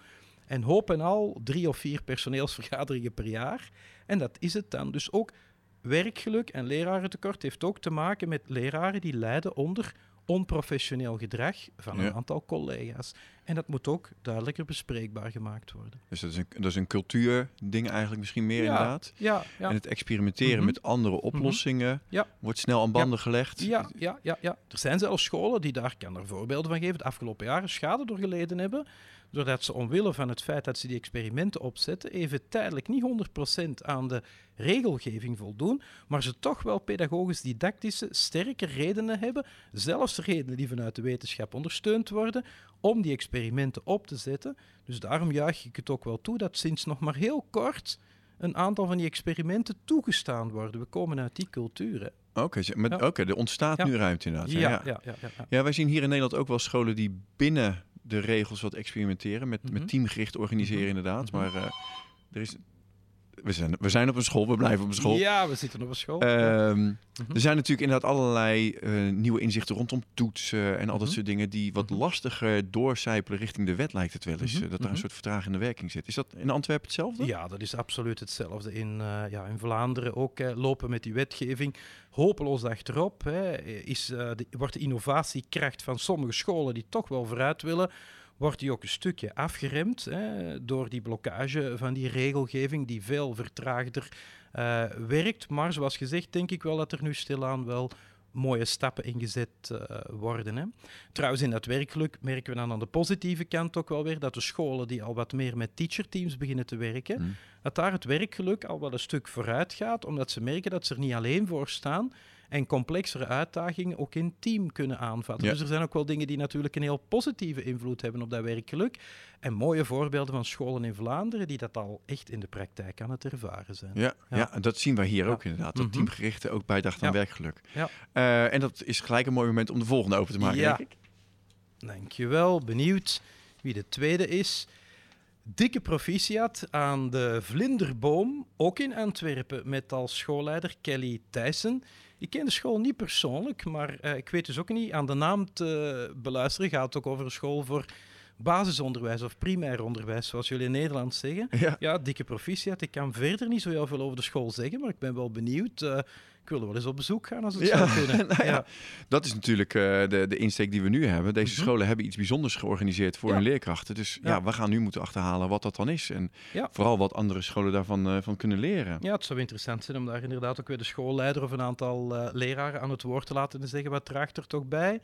Speaker 2: En hoop en al drie of vier personeelsvergaderingen per jaar. En dat is het dan. Dus ook werkgeluk en lerarentekort heeft ook te maken met leraren die lijden onder onprofessioneel gedrag van een
Speaker 1: Ja.
Speaker 2: aantal collega's. En dat moet ook duidelijker bespreekbaar gemaakt worden.
Speaker 1: Dus dat is een, dat is een cultuurding eigenlijk misschien meer
Speaker 2: Ja,
Speaker 1: inderdaad.
Speaker 2: Ja, ja.
Speaker 1: En het experimenteren
Speaker 2: Mhm.
Speaker 1: met andere oplossingen
Speaker 2: Ja.
Speaker 1: wordt snel aan banden gelegd.
Speaker 2: Ja, ja, ja, ja. Er zijn zelfs scholen die daar, kan er voorbeelden van geven, de afgelopen jaren schade door geleden hebben. Doordat ze omwille van het feit dat ze die experimenten opzetten, even tijdelijk niet 100% aan de regelgeving voldoen, maar ze toch wel pedagogisch-didactische sterke redenen hebben, zelfs redenen die vanuit de wetenschap ondersteund worden, om die experimenten op te zetten. Dus daarom juich ik het ook wel toe dat sinds nog maar heel kort een aantal van die experimenten toegestaan worden. We komen uit die cultuur. hè.
Speaker 1: Oké,
Speaker 2: Ja.
Speaker 1: oké, er ontstaat
Speaker 2: Ja.
Speaker 1: nu ruimte inderdaad.
Speaker 2: Ja,
Speaker 1: ja,
Speaker 2: ja.
Speaker 1: Ja, wij zien hier in Nederland ook wel scholen die binnen de regels wat experimenteren. Met,
Speaker 2: Mhm.
Speaker 1: met teamgericht organiseren
Speaker 2: Mhm.
Speaker 1: inderdaad.
Speaker 2: Mhm.
Speaker 1: Maar eh, er is, we, zijn, we zijn op een school, we blijven op een school.
Speaker 2: Ja, we zitten op een school. Mhm.
Speaker 1: Er zijn natuurlijk inderdaad allerlei eh, nieuwe inzichten rondom toetsen en al dat
Speaker 2: Mhm.
Speaker 1: soort dingen die wat
Speaker 2: Mhm.
Speaker 1: lastiger doorcijpelen richting de wet lijkt het wel eens. Eh, Dat daar een soort vertragende werking zit. Is dat in Antwerpen hetzelfde?
Speaker 2: Ja, dat is absoluut hetzelfde. In, eh, ja, in Vlaanderen ook hè, lopen met die wetgeving hopeloos achterop. Hè. Is, de, wordt de innovatiekracht van sommige scholen die toch wel vooruit willen, wordt die ook een stukje afgeremd hè, door die blokkage van die regelgeving die veel vertraagder eh, werkt. Maar zoals gezegd, denk ik wel dat er nu stilaan wel mooie stappen ingezet eh, worden. Hè. Trouwens, in dat werkgeluk merken we dan aan de positieve kant ook wel weer dat de scholen die al wat meer met teacherteams beginnen te werken,
Speaker 1: Hm.
Speaker 2: dat daar het werkgeluk al wel een stuk vooruit gaat, omdat ze merken dat ze er niet alleen voor staan en complexere uitdagingen ook in team kunnen aanvatten.
Speaker 1: Ja.
Speaker 2: Dus er zijn ook wel dingen die natuurlijk een heel positieve invloed hebben op dat werkgeluk. En mooie voorbeelden van scholen in Vlaanderen die dat al echt in de praktijk aan het ervaren zijn.
Speaker 1: Ja, ja. Dat zien wij hier ook inderdaad. Dat
Speaker 2: Mhm.
Speaker 1: teamgerichte ook bijdraagt aan werkgeluk.
Speaker 2: Ja.
Speaker 1: Eh, en dat is gelijk een mooi moment om de volgende open te maken,
Speaker 2: Ja.
Speaker 1: denk ik.
Speaker 2: Dankjewel. Benieuwd wie de tweede is. Dikke proficiat aan de Vlinderboom, ook in Antwerpen, met als schoolleider Kelly Thijssen. Ik ken de school niet persoonlijk, maar eh, ik weet dus ook niet aan de naam te beluisteren. Gaat het ook over een school voor basisonderwijs of primair onderwijs, zoals jullie in Nederland zeggen.
Speaker 1: Ja.
Speaker 2: Ja, dikke proficiat. Ik kan verder niet zo heel veel over de school zeggen, maar ik ben wel benieuwd. Eh, ik wil er wel eens op bezoek gaan als het
Speaker 1: Ja,
Speaker 2: zou kunnen.
Speaker 1: nou ja. Dat is natuurlijk eh, de, de insteek die we nu hebben. Deze
Speaker 2: Mhm.
Speaker 1: scholen hebben iets bijzonders georganiseerd voor hun leerkrachten. Dus ja. We gaan nu moeten achterhalen wat dat dan is. En vooral wat andere scholen daarvan eh, van kunnen leren.
Speaker 2: Ja, het zou interessant zijn om daar inderdaad ook weer de schoolleider of een aantal leraren aan het woord te laten en zeggen wat draagt er toch bij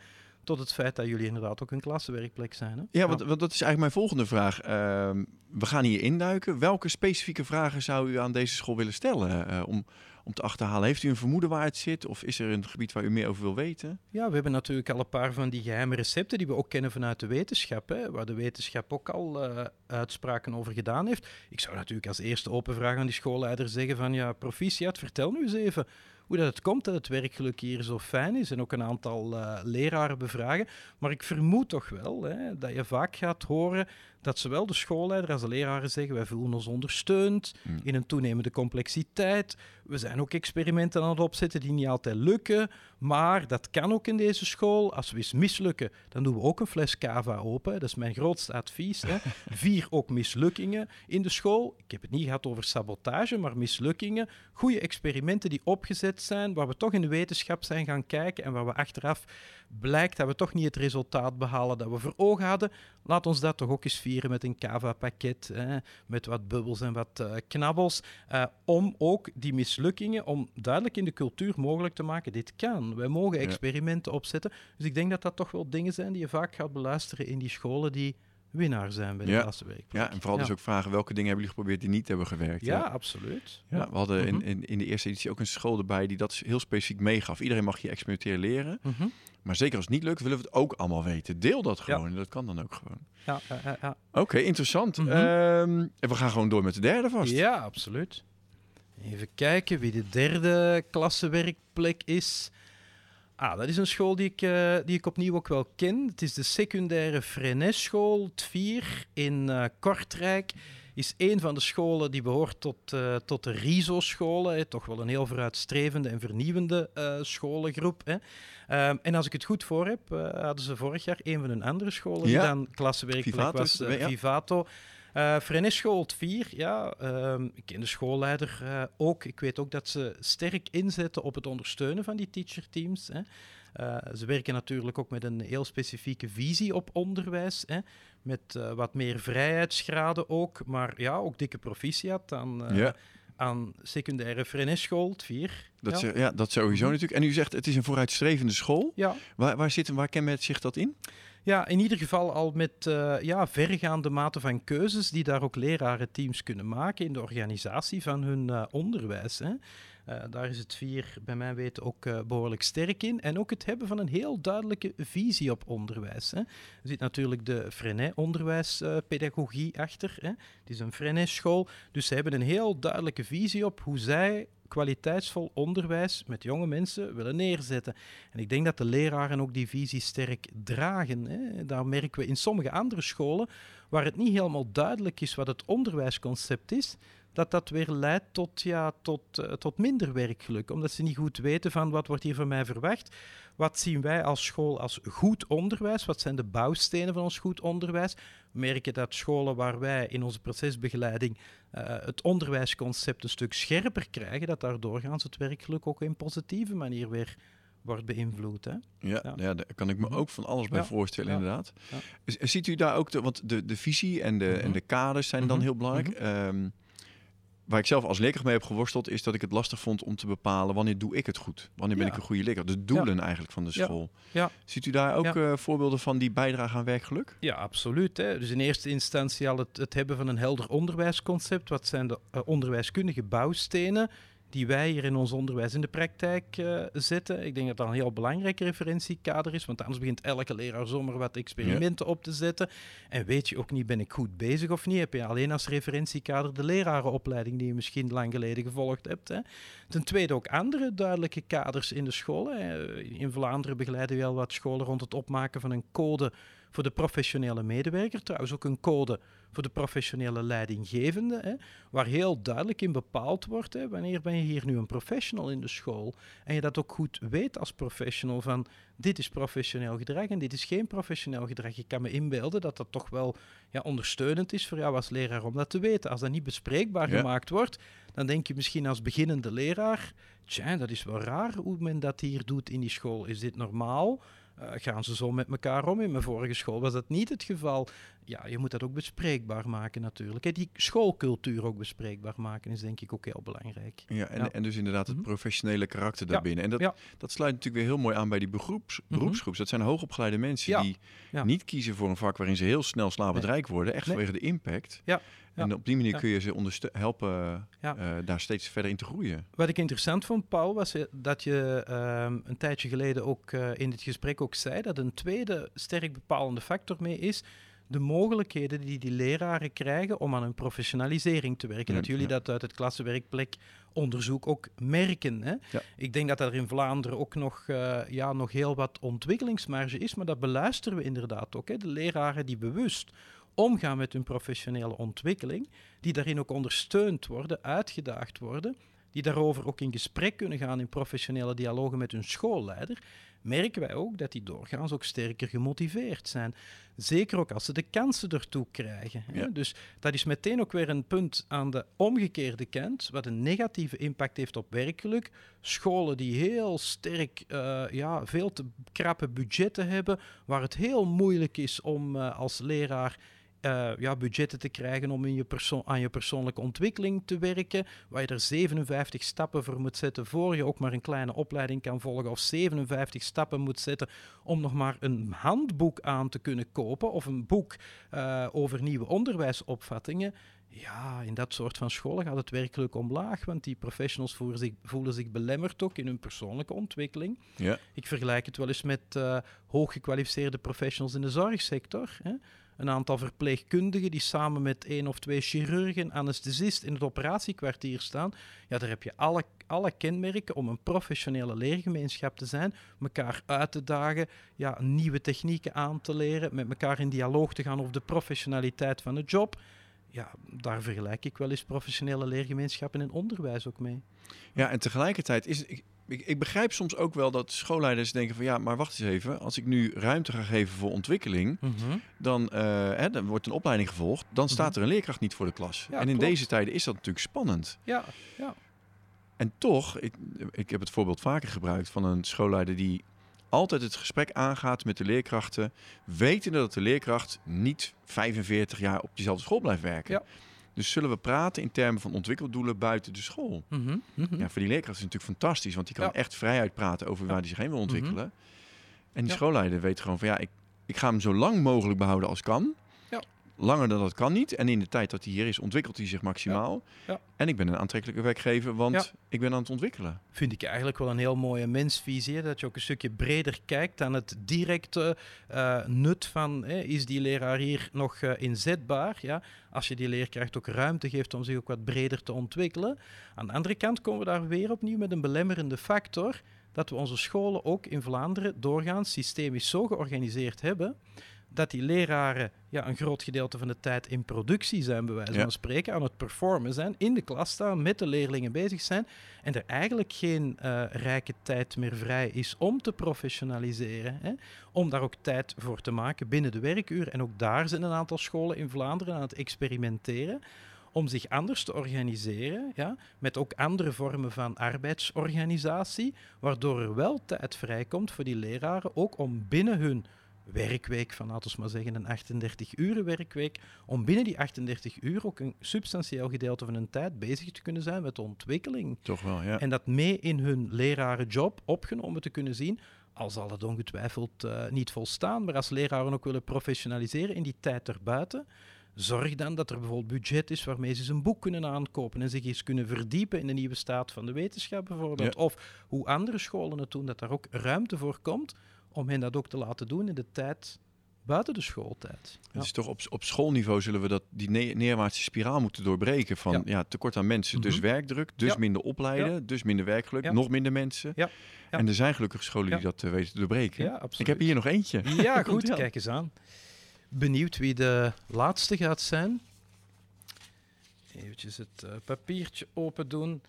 Speaker 2: tot het feit dat jullie inderdaad ook een klassenwerkplek zijn. Hè?
Speaker 1: Ja, want, want dat is eigenlijk mijn volgende vraag. Ehm, we gaan hier induiken. Welke specifieke vragen zou u aan deze school willen stellen eh, om, om te achterhalen? Heeft u een vermoeden waar het zit? Of is er een gebied waar u meer over wil weten?
Speaker 2: Ja, we hebben natuurlijk al een paar van die geheime recepten die we ook kennen vanuit de wetenschap, hè, waar de wetenschap ook al eh, uitspraken over gedaan heeft. Ik zou natuurlijk als eerste open vraag aan die schoolleider zeggen van ja, proficiat, vertel nu eens even hoe dat het komt dat het werkgeluk hier zo fijn is en ook een aantal eh, leraren bevragen. Maar ik vermoed toch wel hè, dat je vaak gaat horen dat zowel de schoolleider als de leraren zeggen wij voelen ons ondersteund
Speaker 1: Hmm.
Speaker 2: in een toenemende complexiteit. We zijn ook experimenten aan het opzetten die niet altijd lukken. Maar dat kan ook in deze school. Als we eens mislukken, dan doen we ook een fles cava open. Dat is mijn grootste advies. Hè. Vier ook mislukkingen in de school. Ik heb het niet gehad over sabotage, maar mislukkingen. Goede experimenten die opgezet zijn, waar we toch in de wetenschap zijn gaan kijken en waar we achteraf blijkt dat we toch niet het resultaat behalen dat we voor ogen hadden. Laat ons dat toch ook eens vieren met een cava-pakket, hè, met wat bubbels en wat eh, knabbels, eh, om ook die mislukkingen, om duidelijk in de cultuur mogelijk te maken, dit kan. Wij mogen
Speaker 1: Ja.
Speaker 2: experimenten opzetten. Dus ik denk dat dat toch wel dingen zijn die je vaak gaat beluisteren in die scholen die winnaar zijn bij de
Speaker 1: Ja.
Speaker 2: klassenwerkplek.
Speaker 1: Ja, en vooral dus ook vragen welke dingen hebben jullie geprobeerd die niet hebben gewerkt?
Speaker 2: Ja, absoluut.
Speaker 1: Ja, we hadden in,
Speaker 2: Mhm.
Speaker 1: in, in de eerste editie ook een school erbij die dat heel specifiek meegaf. Iedereen mag je experimenteren leren.
Speaker 2: Mhm.
Speaker 1: Maar zeker als het niet lukt, willen we het ook allemaal weten. Deel dat gewoon. En dat kan dan ook gewoon.
Speaker 2: Ja, ja, ja, ja.
Speaker 1: Oké, interessant.
Speaker 2: Mhm.
Speaker 1: Ehm, en we gaan gewoon door met de derde vast.
Speaker 2: Ja, absoluut. Even kijken wie de derde klassenwerkplek is. Ah, dat is een school die ik, eh, die ik opnieuw ook wel ken. Het is de secundaire Freinet-school, Tvier in eh, Kortrijk. Is een van de scholen die behoort tot, eh, tot de RISO-scholen. hè. Toch wel een heel vooruitstrevende en vernieuwende scholengroep. Hè. Ehm, en als ik het goed voor heb, hadden ze vorig jaar een van hun andere scholen
Speaker 1: Ja. Vivato is
Speaker 2: was.
Speaker 1: het.
Speaker 2: Vivato. Uh, Frenes School 4, ja, ehm, ik ken de schoolleider uh, ook. Ik weet ook dat ze sterk inzetten op het ondersteunen van die teacherteams. Hè. Uh, ze werken natuurlijk ook met een heel specifieke visie op onderwijs. Hè, met wat meer vrijheidsgraden ook, maar ja, ook dikke proficiat aan, ja. aan secundaire Frenes School 4.
Speaker 1: Dat, ja. ja. dat sowieso mhm. natuurlijk. En u zegt het is een vooruitstrevende school.
Speaker 2: Ja.
Speaker 1: Waar, waar, zit, waar kenmerkt zich dat in?
Speaker 2: Ja, in ieder geval al met uh, ja, verregaande mate van keuzes die daar ook lerarenteams kunnen maken in de organisatie van hun uh, onderwijs. Hè. Uh, daar is het vier, bij mijn weten, ook behoorlijk sterk in. En ook het hebben van een heel duidelijke visie op onderwijs. Hè. Er zit natuurlijk de Freinet onderwijspedagogie achter. Hè. Het is een Freinet school, dus ze hebben een heel duidelijke visie op hoe zij kwaliteitsvol onderwijs met jonge mensen willen neerzetten. En ik denk dat de leraren ook die visie sterk dragen. Hè. Daar merken we in sommige andere scholen, waar het niet helemaal duidelijk is wat het onderwijsconcept is, dat dat weer leidt tot, ja, tot, uh, tot minder werkgeluk. Omdat ze niet goed weten van wat wordt hier van mij verwacht. Wat zien wij als school als goed onderwijs? Wat zijn de bouwstenen van ons goed onderwijs? We merken dat scholen waar wij in onze procesbegeleiding uh, het onderwijsconcept een stuk scherper krijgen, dat daar doorgaans het werkgeluk ook in positieve manier weer wordt beïnvloed. Hè?
Speaker 1: Ja, ja. ja. daar kan ik me mhm. ook van alles bij voorstellen, inderdaad. Ziet u daar ook, de, want de, de visie en de, en mhm. de kaders zijn dan mhm. heel belangrijk. Um, waar ik zelf als leerkracht mee heb geworsteld, is dat ik het lastig vond om te bepalen wanneer doe ik het goed. Wanneer ben ik een goede leerkracht. De doelen eigenlijk van de school.
Speaker 2: Ja.
Speaker 1: Ziet u daar ook uh, voorbeelden van die bijdragen aan werkgeluk?
Speaker 2: Ja, absoluut. Hè. Dus in eerste instantie al het, het hebben van een helder onderwijsconcept. Wat zijn de uh, onderwijskundige bouwstenen? Die wij hier in ons onderwijs in de praktijk uh, zetten. Ik denk dat dat een heel belangrijk referentiekader is, want anders begint elke leraar zomaar wat experimenten op te zetten. En weet je ook niet, ben ik goed bezig of niet? Heb je alleen als referentiekader de lerarenopleiding die je misschien lang geleden gevolgd hebt. Hè? Ten tweede ook andere duidelijke kaders in de scholen. In Vlaanderen begeleiden we al wat scholen rond het opmaken van een code voor de professionele medewerker. Trouwens ook een code voor de professionele leidinggevende, hè, waar heel duidelijk in bepaald wordt hè, wanneer ben je hier nu een professional in de school en je dat ook goed weet als professional van dit is professioneel gedrag en dit is geen professioneel gedrag. Ik kan me inbeelden dat dat toch wel ja, ondersteunend is voor jou als leraar om dat te weten. Als dat niet bespreekbaar gemaakt wordt, dan denk je misschien als beginnende leraar, tja, dat is wel raar hoe men dat hier doet in die school. Is dit normaal? Uh, gaan ze zo met elkaar om? In mijn vorige school was dat niet het geval. Ja, je moet dat ook bespreekbaar maken natuurlijk. Die schoolcultuur ook bespreekbaar maken is denk ik ook heel belangrijk.
Speaker 1: Ja, en, en dus inderdaad het mhm. professionele karakter daarbinnen. En dat, dat sluit natuurlijk weer heel mooi aan bij die beroeps, mhm. beroepsgroep. Dat zijn hoogopgeleide mensen die niet kiezen voor een vak waarin ze heel snel slapend rijk worden. Echt vanwege de impact.
Speaker 2: Ja.
Speaker 1: En op die manier kun je ze helpen uh, daar steeds verder in te groeien.
Speaker 2: Wat ik interessant vond, Paul, was eh, dat je uh, een tijdje geleden ook uh, in dit gesprek ook zei dat een tweede sterk bepalende factor mee is de mogelijkheden die die leraren krijgen om aan hun professionalisering te werken. dat jullie dat uit het klassenwerkplek onderzoek ook merken. Hè? Ik denk dat er in Vlaanderen ook nog, uh, ja, nog heel wat ontwikkelingsmarge is, maar dat beluisteren we inderdaad ook. Hè? De leraren die bewust omgaan met hun professionele ontwikkeling, die daarin ook ondersteund worden, uitgedaagd worden, die daarover ook in gesprek kunnen gaan in professionele dialogen met hun schoolleider, merken wij ook dat die doorgaans ook sterker gemotiveerd zijn. Zeker ook als ze de kansen ertoe krijgen. Dus dat is meteen ook weer een punt aan de omgekeerde kant, wat een negatieve impact heeft op werkgeluk. Scholen die heel sterk, uh, ja, veel te krappe budgetten hebben, waar het heel moeilijk is om uh, als leraar uh, ja, budgetten te krijgen om in je aan je persoonlijke ontwikkeling te werken, waar je er 57 stappen voor moet zetten voor je ook maar een kleine opleiding kan volgen, of 57 stappen moet zetten om nog maar een handboek aan te kunnen kopen, of een boek uh, over nieuwe onderwijsopvattingen. Ja, in dat soort van scholen gaat het werkelijk omlaag, want die professionals voelen zich, voelen zich belemmerd ook in hun persoonlijke ontwikkeling.
Speaker 1: Ja.
Speaker 2: Ik vergelijk het wel eens met uh, hooggekwalificeerde professionals in de zorgsector. Hè een aantal verpleegkundigen die samen met één of twee chirurgen, anesthesist in het operatiekwartier staan. Ja, daar heb je alle, alle kenmerken om een professionele leergemeenschap te zijn, elkaar uit te dagen, ja, nieuwe technieken aan te leren, met elkaar in dialoog te gaan over de professionaliteit van de job. Ja, daar vergelijk ik wel eens professionele leergemeenschappen en onderwijs ook mee.
Speaker 1: Ja, en tegelijkertijd is, ik, ik begrijp soms ook wel dat schoolleiders denken van ja, maar wacht eens even. Als ik nu ruimte ga geven voor ontwikkeling,
Speaker 2: Mhm.
Speaker 1: dan, eh, hè, dan wordt een opleiding gevolgd. Dan staat er een leerkracht niet voor de klas.
Speaker 2: Ja,
Speaker 1: en in
Speaker 2: klopt.
Speaker 1: deze tijden is dat natuurlijk spannend.
Speaker 2: Ja, ja.
Speaker 1: En toch, ik, ik heb het voorbeeld vaker gebruikt van een schoolleider die altijd het gesprek aangaat met de leerkrachten, wetende dat de leerkracht niet 45 jaar op diezelfde school blijft werken.
Speaker 2: Ja.
Speaker 1: Dus zullen we praten in termen van ontwikkeldoelen buiten de school?
Speaker 2: Mhm, mhm.
Speaker 1: Ja, voor die leerkracht is het natuurlijk fantastisch, want die kan
Speaker 2: Ja.
Speaker 1: echt vrijuit praten over
Speaker 2: Ja.
Speaker 1: waar hij zich heen wil ontwikkelen. En die schoolleider weet gewoon van ja, ik, ik ga hem zo lang mogelijk behouden als kan. Langer dan dat kan niet. En in de tijd dat hij hier is, ontwikkelt hij zich maximaal.
Speaker 2: Ja.
Speaker 1: En ik ben een aantrekkelijke werkgever, want
Speaker 2: Ja.
Speaker 1: ik ben aan het ontwikkelen.
Speaker 2: Vind ik eigenlijk wel een heel mooie mensvisie. Dat je ook een stukje breder kijkt dan het directe eh, nut van hè, is die leraar hier nog eh, inzetbaar. Ja? Als je die leerkracht ook ruimte geeft om zich ook wat breder te ontwikkelen. Aan de andere kant komen we daar weer opnieuw met een belemmerende factor. Dat we onze scholen ook in Vlaanderen doorgaans systemisch zo georganiseerd hebben dat die leraren ja, een groot gedeelte van de tijd in productie zijn, bij wijze
Speaker 1: Ja.
Speaker 2: van spreken, aan het performen zijn, in de klas staan, met de leerlingen bezig zijn, en er eigenlijk geen eh, rijke tijd meer vrij is om te professionaliseren, hè, om daar ook tijd voor te maken binnen de werkuur. En ook daar zijn een aantal scholen in Vlaanderen aan het experimenteren om zich anders te organiseren, ja, met ook andere vormen van arbeidsorganisatie, waardoor er wel tijd vrijkomt voor die leraren, ook om binnen hun werkweek van, laten we maar zeggen, een 38 uren werkweek, om binnen die 38 uur ook een substantieel gedeelte van hun tijd bezig te kunnen zijn met de ontwikkeling.
Speaker 1: Toch wel, ja.
Speaker 2: En dat mee in hun lerarenjob opgenomen te kunnen zien, al zal het ongetwijfeld eh, niet volstaan, maar als leraren ook willen professionaliseren in die tijd erbuiten, zorg dan dat er bijvoorbeeld budget is waarmee ze een boek kunnen aankopen en zich eens kunnen verdiepen in de nieuwe staat van de wetenschap bijvoorbeeld.
Speaker 1: Ja.
Speaker 2: Of hoe andere scholen het doen, dat daar ook ruimte voor komt om hen dat ook te laten doen in de tijd buiten de schooltijd. Ja.
Speaker 1: Het is toch op, op schoolniveau zullen we dat, die ne- neerwaartse spiraal moeten doorbreken. Van ja.
Speaker 2: Ja.
Speaker 1: tekort aan mensen, dus
Speaker 2: Mhm.
Speaker 1: werkdruk, dus
Speaker 2: Ja.
Speaker 1: minder opleiden, dus minder werkgeluk,
Speaker 2: Ja.
Speaker 1: nog minder mensen.
Speaker 2: Ja. Ja.
Speaker 1: En er zijn gelukkig scholen die dat eh, weten te doorbreken.
Speaker 2: Ja, absoluut.
Speaker 1: Ik heb hier nog eentje.
Speaker 2: Ja, goed, kijk eens aan. Benieuwd wie de laatste gaat zijn. Eventjes het eh, papiertje open doen.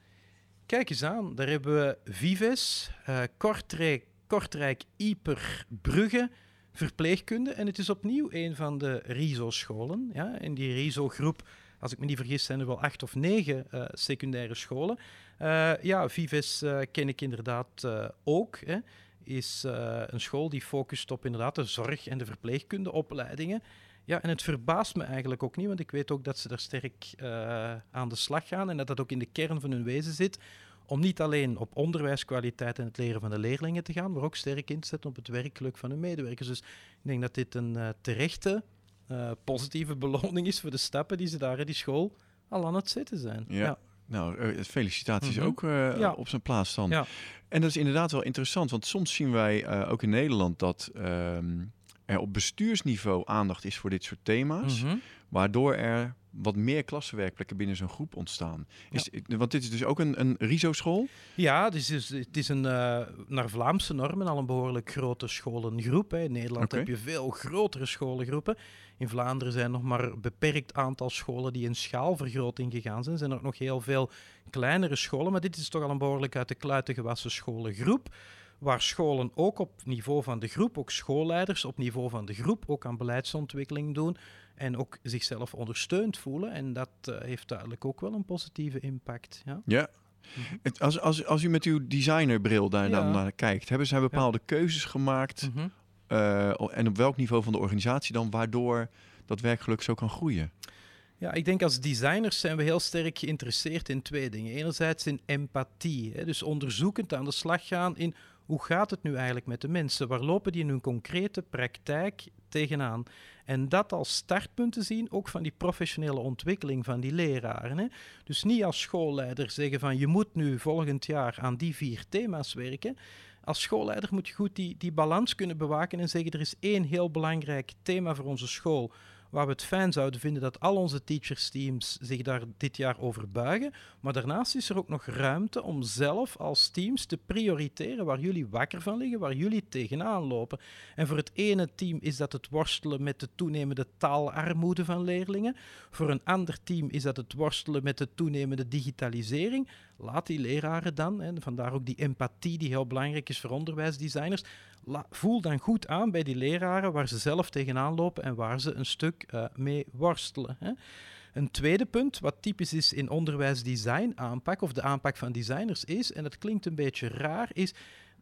Speaker 2: Kijk eens aan, daar hebben we Vives, eh, Kortrijk, Kortrijk, Ieper, Brugge, verpleegkunde. En het is opnieuw een van de RISO-scholen. Ja? In die RISO-groep, als ik me niet vergis, zijn er wel acht of negen eh, secundaire scholen. Eh, ja, Vives eh, ken ik inderdaad ook. Hè is een school die focust op inderdaad de zorg- en de verpleegkundeopleidingen. Ja, en het verbaast me eigenlijk ook niet, want ik weet ook dat ze daar sterk aan de slag gaan en dat dat ook in de kern van hun wezen zit. Om niet alleen op onderwijskwaliteit en het leren van de leerlingen te gaan, maar ook sterk in te zetten op het werkgeluk van hun medewerkers. Dus ik denk dat dit een eh, terechte, eh, positieve beloning is voor de stappen die ze daar in die school al aan het zetten zijn.
Speaker 1: Ja. Nou, eh, felicitaties
Speaker 2: Mhm.
Speaker 1: ook
Speaker 2: Ja.
Speaker 1: op zijn plaats dan.
Speaker 2: Ja.
Speaker 1: En dat is inderdaad wel interessant, want soms zien wij ook in Nederland dat ehm, er op bestuursniveau aandacht is voor dit soort thema's,
Speaker 2: Mhm.
Speaker 1: waardoor er wat meer klassenwerkplekken binnen zo'n groep ontstaan. Is, Want dit is dus ook een, een RISO-school?
Speaker 2: Ja, het is, dus- het is een, eh, naar Vlaamse normen al een behoorlijk grote scholengroep. Hè. In Nederland heb je veel grotere scholengroepen. In Vlaanderen zijn nog maar een beperkt aantal scholen die in schaalvergroting gegaan zijn. Er zijn ook nog heel veel kleinere scholen, maar dit is toch al een behoorlijk uit de kluiten gewassen scholengroep. Waar scholen ook op niveau van de groep, ook schoolleiders op niveau van de groep, ook aan beleidsontwikkeling doen. En ook zichzelf ondersteund voelen. En dat eh, heeft duidelijk ook wel een positieve impact. Ja.
Speaker 1: Ja.
Speaker 2: Mhm.
Speaker 1: Het, als, als, als u met uw designerbril daar dan naar kijkt, hebben zij bepaalde keuzes gemaakt?
Speaker 2: Mhm.
Speaker 1: eh, en op welk niveau van de organisatie dan, waardoor dat werkgeluk zo kan groeien?
Speaker 2: Ja, ik denk als designers zijn we heel sterk geïnteresseerd in twee dingen. Enerzijds in empathie, hè, dus onderzoekend aan de slag gaan in hoe gaat het nu eigenlijk met de mensen? Waar lopen die in hun concrete praktijk En dat als startpunt te zien, ook van die professionele ontwikkeling van die leraren. Hè. Dus niet als schoolleider zeggen van je moet nu volgend jaar aan die vier thema's werken. Als schoolleider moet je goed die, die balans kunnen bewaken en zeggen er is één heel belangrijk thema voor onze school waar we het fijn zouden vinden dat al onze teachersteams zich daar dit jaar over buigen. Maar daarnaast is er ook nog ruimte om zelf als teams te prioriteren waar jullie wakker van liggen, waar jullie tegenaan lopen. En voor het ene team is dat het worstelen met de toenemende taalarmoede van leerlingen. Voor een ander team is dat het worstelen met de toenemende digitalisering. Laat die leraren dan, en vandaar ook die empathie die heel belangrijk is voor onderwijsdesigners, voel dan goed aan bij die leraren waar ze zelf tegenaan lopen en waar ze een stuk uh, mee worstelen. Hè. Een tweede punt, wat typisch is in onderwijsdesign aanpak, of de aanpak van designers is, en dat klinkt een beetje raar, is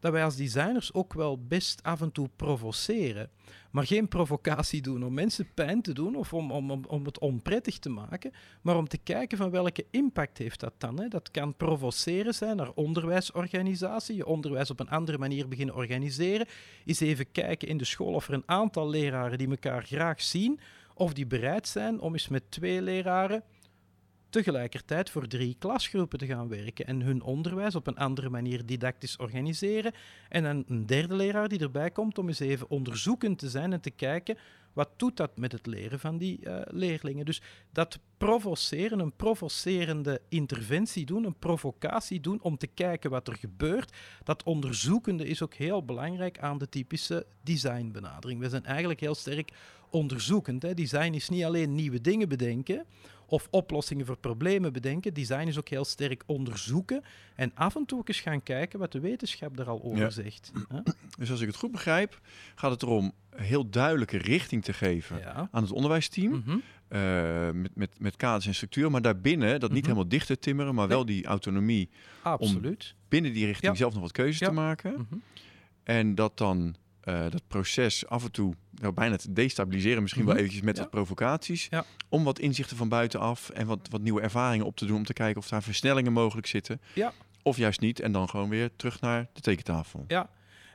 Speaker 2: dat wij als designers ook wel best af en toe provoceren. Maar geen provocatie doen om mensen pijn te doen of om, om, om het onprettig te maken, maar om te kijken van welke impact heeft dat dan. Hè? Dat kan provoceren zijn naar onderwijsorganisatie, je onderwijs op een andere manier beginnen organiseren, eens even kijken in de school of er een aantal leraren die elkaar graag zien, of die bereid zijn om eens met twee leraren tegelijkertijd voor drie klasgroepen te gaan werken en hun onderwijs op een andere manier didactisch organiseren. En dan een derde leraar die erbij komt om eens even onderzoekend te zijn en te kijken wat doet dat met het leren van die uh, leerlingen. Dus dat provoceren, een provocerende interventie doen, een provocatie doen om te kijken wat er gebeurt, dat onderzoekende is ook heel belangrijk aan de typische designbenadering. We zijn eigenlijk heel sterk onderzoekend. Hè. Design is niet alleen nieuwe dingen bedenken of oplossingen voor problemen bedenken. Design is ook heel sterk onderzoeken en af en toe eens gaan kijken wat de wetenschap er al over zegt.
Speaker 1: Dus als ik het goed begrijp, gaat het erom heel duidelijke richting te geven aan het onderwijsteam. Mhm. Eh, met, met, met kaders en structuur, maar daarbinnen dat niet mhm. helemaal dicht te timmeren, maar wel die autonomie
Speaker 2: Absoluut.
Speaker 1: om binnen die richting zelf nog wat keuzes te maken. Mhm. En dat dan uh, dat proces af en toe nou, bijna te destabiliseren, misschien wel eventjes met wat provocaties, om wat inzichten van buitenaf en wat, wat nieuwe ervaringen op te doen, om te kijken of daar versnellingen mogelijk zitten.
Speaker 2: Ja.
Speaker 1: Of juist niet, en dan gewoon weer terug naar de tekentafel.
Speaker 2: Ja,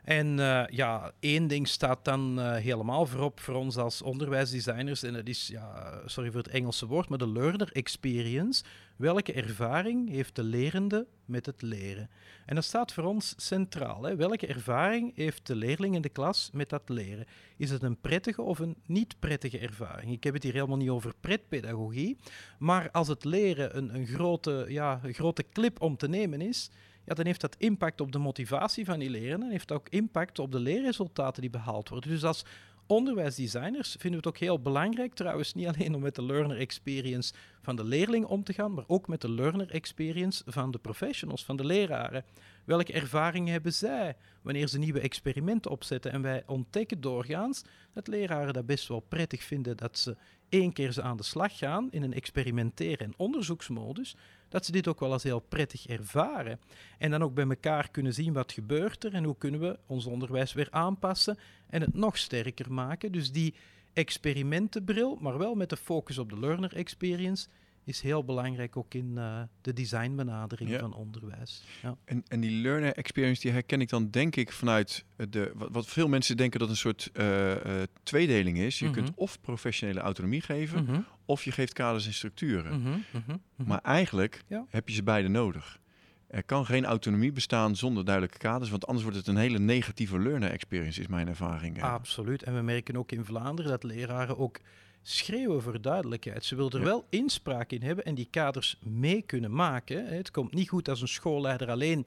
Speaker 2: en uh, ja, één ding staat dan uh, helemaal voorop voor ons als onderwijsdesigners. En dat is, ja, sorry voor het Engelse woord, maar de learner experience. Welke ervaring heeft de lerende met het leren? En dat staat voor ons centraal. Hè? Welke ervaring heeft de leerling in de klas met dat leren? Is het een prettige of een niet prettige ervaring? Ik heb het hier helemaal niet over pretpedagogie. Maar als het leren een, een, grote, ja, grote clip om te nemen is ja, dan heeft dat impact op de motivatie van die leren en heeft ook impact op de leerresultaten die behaald worden. Dus als onderwijsdesigners vinden we het ook heel belangrijk, trouwens, niet alleen om met de learner experience van de leerling om te gaan, maar ook met de learner experience van de professionals, van de leraren. Welke ervaringen hebben zij wanneer ze nieuwe experimenten opzetten? En wij ontdekken doorgaans dat leraren dat best wel prettig vinden dat ze één keer ze aan de slag gaan in een experimenteren- en onderzoeksmodus, dat ze dit ook wel als heel prettig ervaren. En dan ook bij elkaar kunnen zien wat gebeurt er en hoe kunnen we ons onderwijs weer aanpassen en het nog sterker maken. Dus die experimentenbril, maar wel met de focus op de learner experience, is heel belangrijk ook in uh, de designbenadering van onderwijs.
Speaker 1: Ja. En, en die learner experience die herken ik dan denk ik vanuit de, wat, veel mensen denken dat een soort uh, uh, tweedeling is. Je kunt mhm. of professionele autonomie geven, mhm. of je geeft kaders en structuren. Mhm, maar eigenlijk heb je ze beide nodig. Er kan geen autonomie bestaan zonder duidelijke kaders, want anders wordt het een hele negatieve learner experience, is mijn ervaring.
Speaker 2: Absoluut. En we merken ook in Vlaanderen dat leraren ook schreeuwen voor duidelijkheid. Ze willen er wel inspraak in hebben en die kaders mee kunnen maken. Het komt niet goed als een schoolleider alleen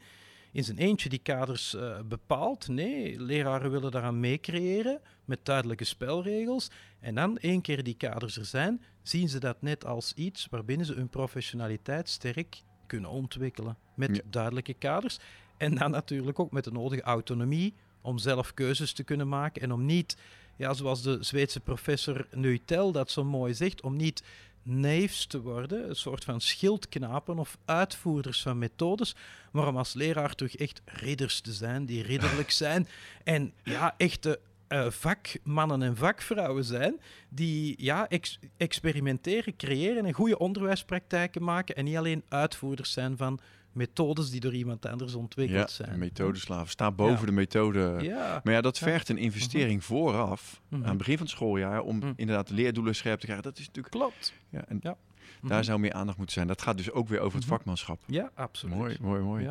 Speaker 2: in zijn eentje die kaders uh, bepaalt. Nee, leraren willen daaraan meecreëren met duidelijke spelregels. En dan, één keer die kaders er zijn, zien ze dat net als iets waarbinnen ze hun professionaliteit sterk kunnen ontwikkelen. Met duidelijke kaders. En dan natuurlijk ook met de nodige autonomie om zelf keuzes te kunnen maken en om niet ja, zoals de Zweedse professor Neutel dat zo mooi zegt, om niet naïefs te worden, een soort van schildknapen of uitvoerders van methodes, maar om als leraar toch echt ridders te zijn, die ridderlijk zijn en ja, echte uh, vakmannen en vakvrouwen zijn die ja, experimenteren, creëren en goede onderwijspraktijken maken en niet alleen uitvoerders zijn van methodes die door iemand anders ontwikkeld
Speaker 1: ja,
Speaker 2: zijn.
Speaker 1: methodeslaaf. Staat boven de methode.
Speaker 2: Ja.
Speaker 1: Maar ja, dat vergt een investering mhm. vooraf, aan het begin van het schooljaar, om mhm. inderdaad de leerdoelen scherp te krijgen. Dat is natuurlijk...
Speaker 2: Klopt.
Speaker 1: Ja, en Daar mhm. zou meer aandacht moeten zijn. Dat gaat dus ook weer over het vakmanschap.
Speaker 2: Ja, absoluut.
Speaker 1: Mooi, mooi, mooi.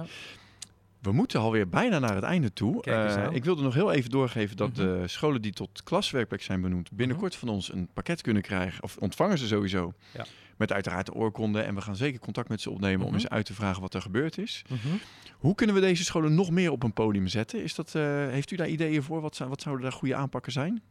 Speaker 1: We moeten alweer bijna naar het einde toe. Uh, ik wilde nog heel even doorgeven dat de scholen die tot klaswerkplek zijn benoemd binnenkort van ons een pakket kunnen krijgen. Of ontvangen ze sowieso. Ja. Met uiteraard de oorkonde. En we gaan zeker contact met ze opnemen om mhm. eens uit te vragen wat er gebeurd is. Mhm. Hoe kunnen we deze scholen nog meer op een podium zetten? Is dat, uh, heeft u daar ideeën voor? Wat, wat zouden daar goede aanpakken zijn?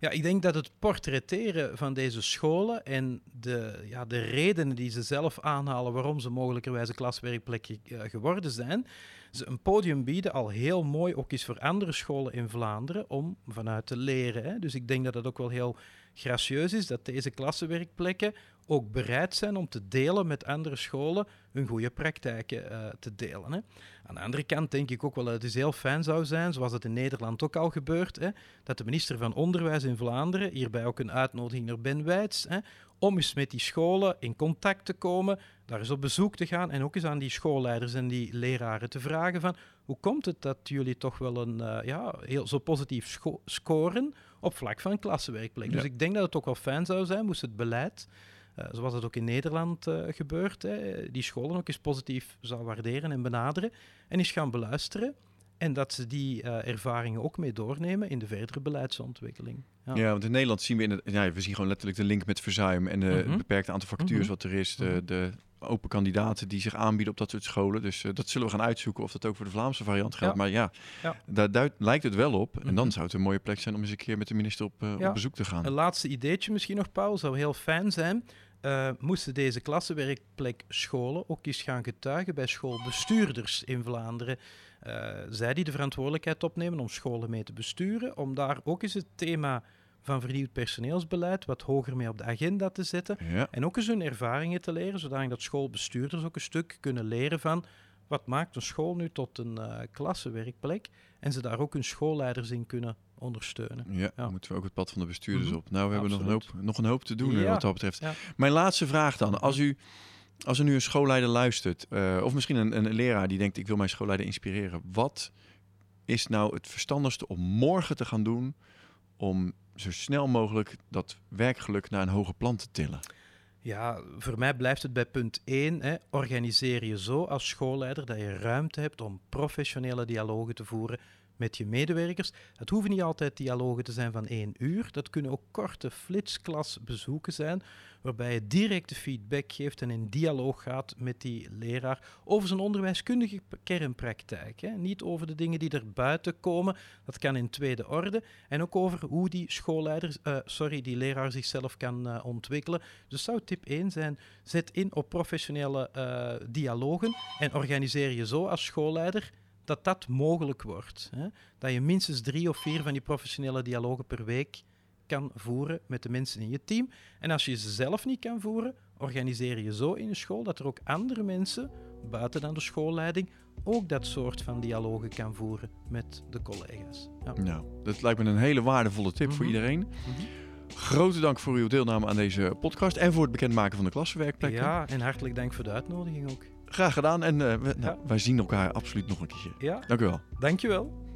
Speaker 2: Ja, ik denk dat het portretteren van deze scholen en de, ja, de redenen die ze zelf aanhalen waarom ze mogelijkerwijs een klaswerkplekje uh, geworden zijn, ze een podium bieden al heel mooi ook is voor andere scholen in Vlaanderen om vanuit te leren. Hè. Dus ik denk dat het ook wel heel gracieus is dat deze klassenwerkplekken ook bereid zijn om te delen met andere scholen hun goede praktijken uh, te delen. Hè. Aan de andere kant denk ik ook wel dat het heel fijn zou zijn, zoals het in Nederland ook al gebeurt, hè, dat de minister van Onderwijs in Vlaanderen, hierbij ook een uitnodiging naar Ben Weits, hè, om eens met die scholen in contact te komen, daar eens op bezoek te gaan en ook eens aan die schoolleiders en die leraren te vragen van hoe komt het dat jullie toch wel een uh, ja, heel zo positief scoren op vlak van klassenwerkplek. Dus ik denk dat het ook wel fijn zou zijn, moest het beleid, uh, zoals het ook in Nederland uh, gebeurt, hè, die scholen ook eens positief zou waarderen en benaderen en eens gaan beluisteren. En dat ze die uh, ervaringen ook mee doornemen in de verdere beleidsontwikkeling.
Speaker 1: Ja. ja, want in Nederland zien we, in het, ja, we zien gewoon letterlijk de link met verzuim en mm het beperkte aantal vacatures mm wat er is, de, mhm. de, open kandidaten die zich aanbieden op dat soort scholen. Dus uh, dat zullen we gaan uitzoeken of dat ook voor de Vlaamse variant geldt. Maar ja, ja. daar duidt, lijkt het wel op. En dan mhm. zou het een mooie plek zijn om eens een keer met de minister op, uh, op bezoek te gaan.
Speaker 2: Een laatste ideetje misschien nog, Paul, zou heel fijn zijn. Uh, moesten deze klassenwerkplek scholen ook eens gaan getuigen bij schoolbestuurders in Vlaanderen. Uh, zij die de verantwoordelijkheid opnemen om scholen mee te besturen, om daar ook eens het thema van vernieuwd personeelsbeleid wat hoger mee op de agenda te zetten. En ook eens hun ervaringen te leren, zodat dat schoolbestuurders ook een stuk kunnen leren van wat maakt een school nu tot een uh, klassenwerkplek en ze daar ook hun schoolleiders in kunnen ondersteunen.
Speaker 1: Ja, moeten we ook het pad van de bestuurders mhm. op. Nou, we hebben nog een, hoop, nog een hoop te doen wat dat betreft. Mijn laatste vraag dan. Als u, als er nu een schoolleider luistert, uh, of misschien een, een leraar die denkt ik wil mijn schoolleider inspireren. Wat is nou het verstandigste om morgen te gaan doen om zo snel mogelijk dat werkgeluk naar een hoger plan te tillen?
Speaker 2: Ja, voor mij blijft het bij punt 1. Hè. Organiseer je zo als schoolleider dat je ruimte hebt om professionele dialogen te voeren met je medewerkers. Het hoeven niet altijd dialogen te zijn van één uur. Dat kunnen ook korte flitsklasbezoeken zijn, waarbij je directe feedback geeft en in dialoog gaat met die leraar over zijn onderwijskundige kernpraktijk. Hè. Niet over de dingen die er buiten komen, dat kan in tweede orde. En ook over hoe die schoolleider, uh, sorry, die leraar zichzelf kan uh, ontwikkelen. Dus zou tip 1 zijn, zet in op professionele uh, dialogen en organiseer je zo als schoolleider dat dat mogelijk wordt. Hè? Dat je minstens drie of vier van die professionele dialogen per week kan voeren met de mensen in je team. En als je ze zelf niet kan voeren, organiseer je zo in je school dat er ook andere mensen, buiten dan de schoolleiding, ook dat soort van dialogen kan voeren met de collega's.
Speaker 1: Ja. Nou, dat lijkt me een hele waardevolle tip voor mhm. iedereen. Mhm. Grote dank voor uw deelname aan deze podcast en voor het bekendmaken van de klassenwerkplekken.
Speaker 2: Ja, en hartelijk dank voor de uitnodiging ook.
Speaker 1: Graag gedaan en uh, we, nou, wij zien elkaar absoluut nog een keertje. Ja. Dank u wel.
Speaker 2: Dank je wel.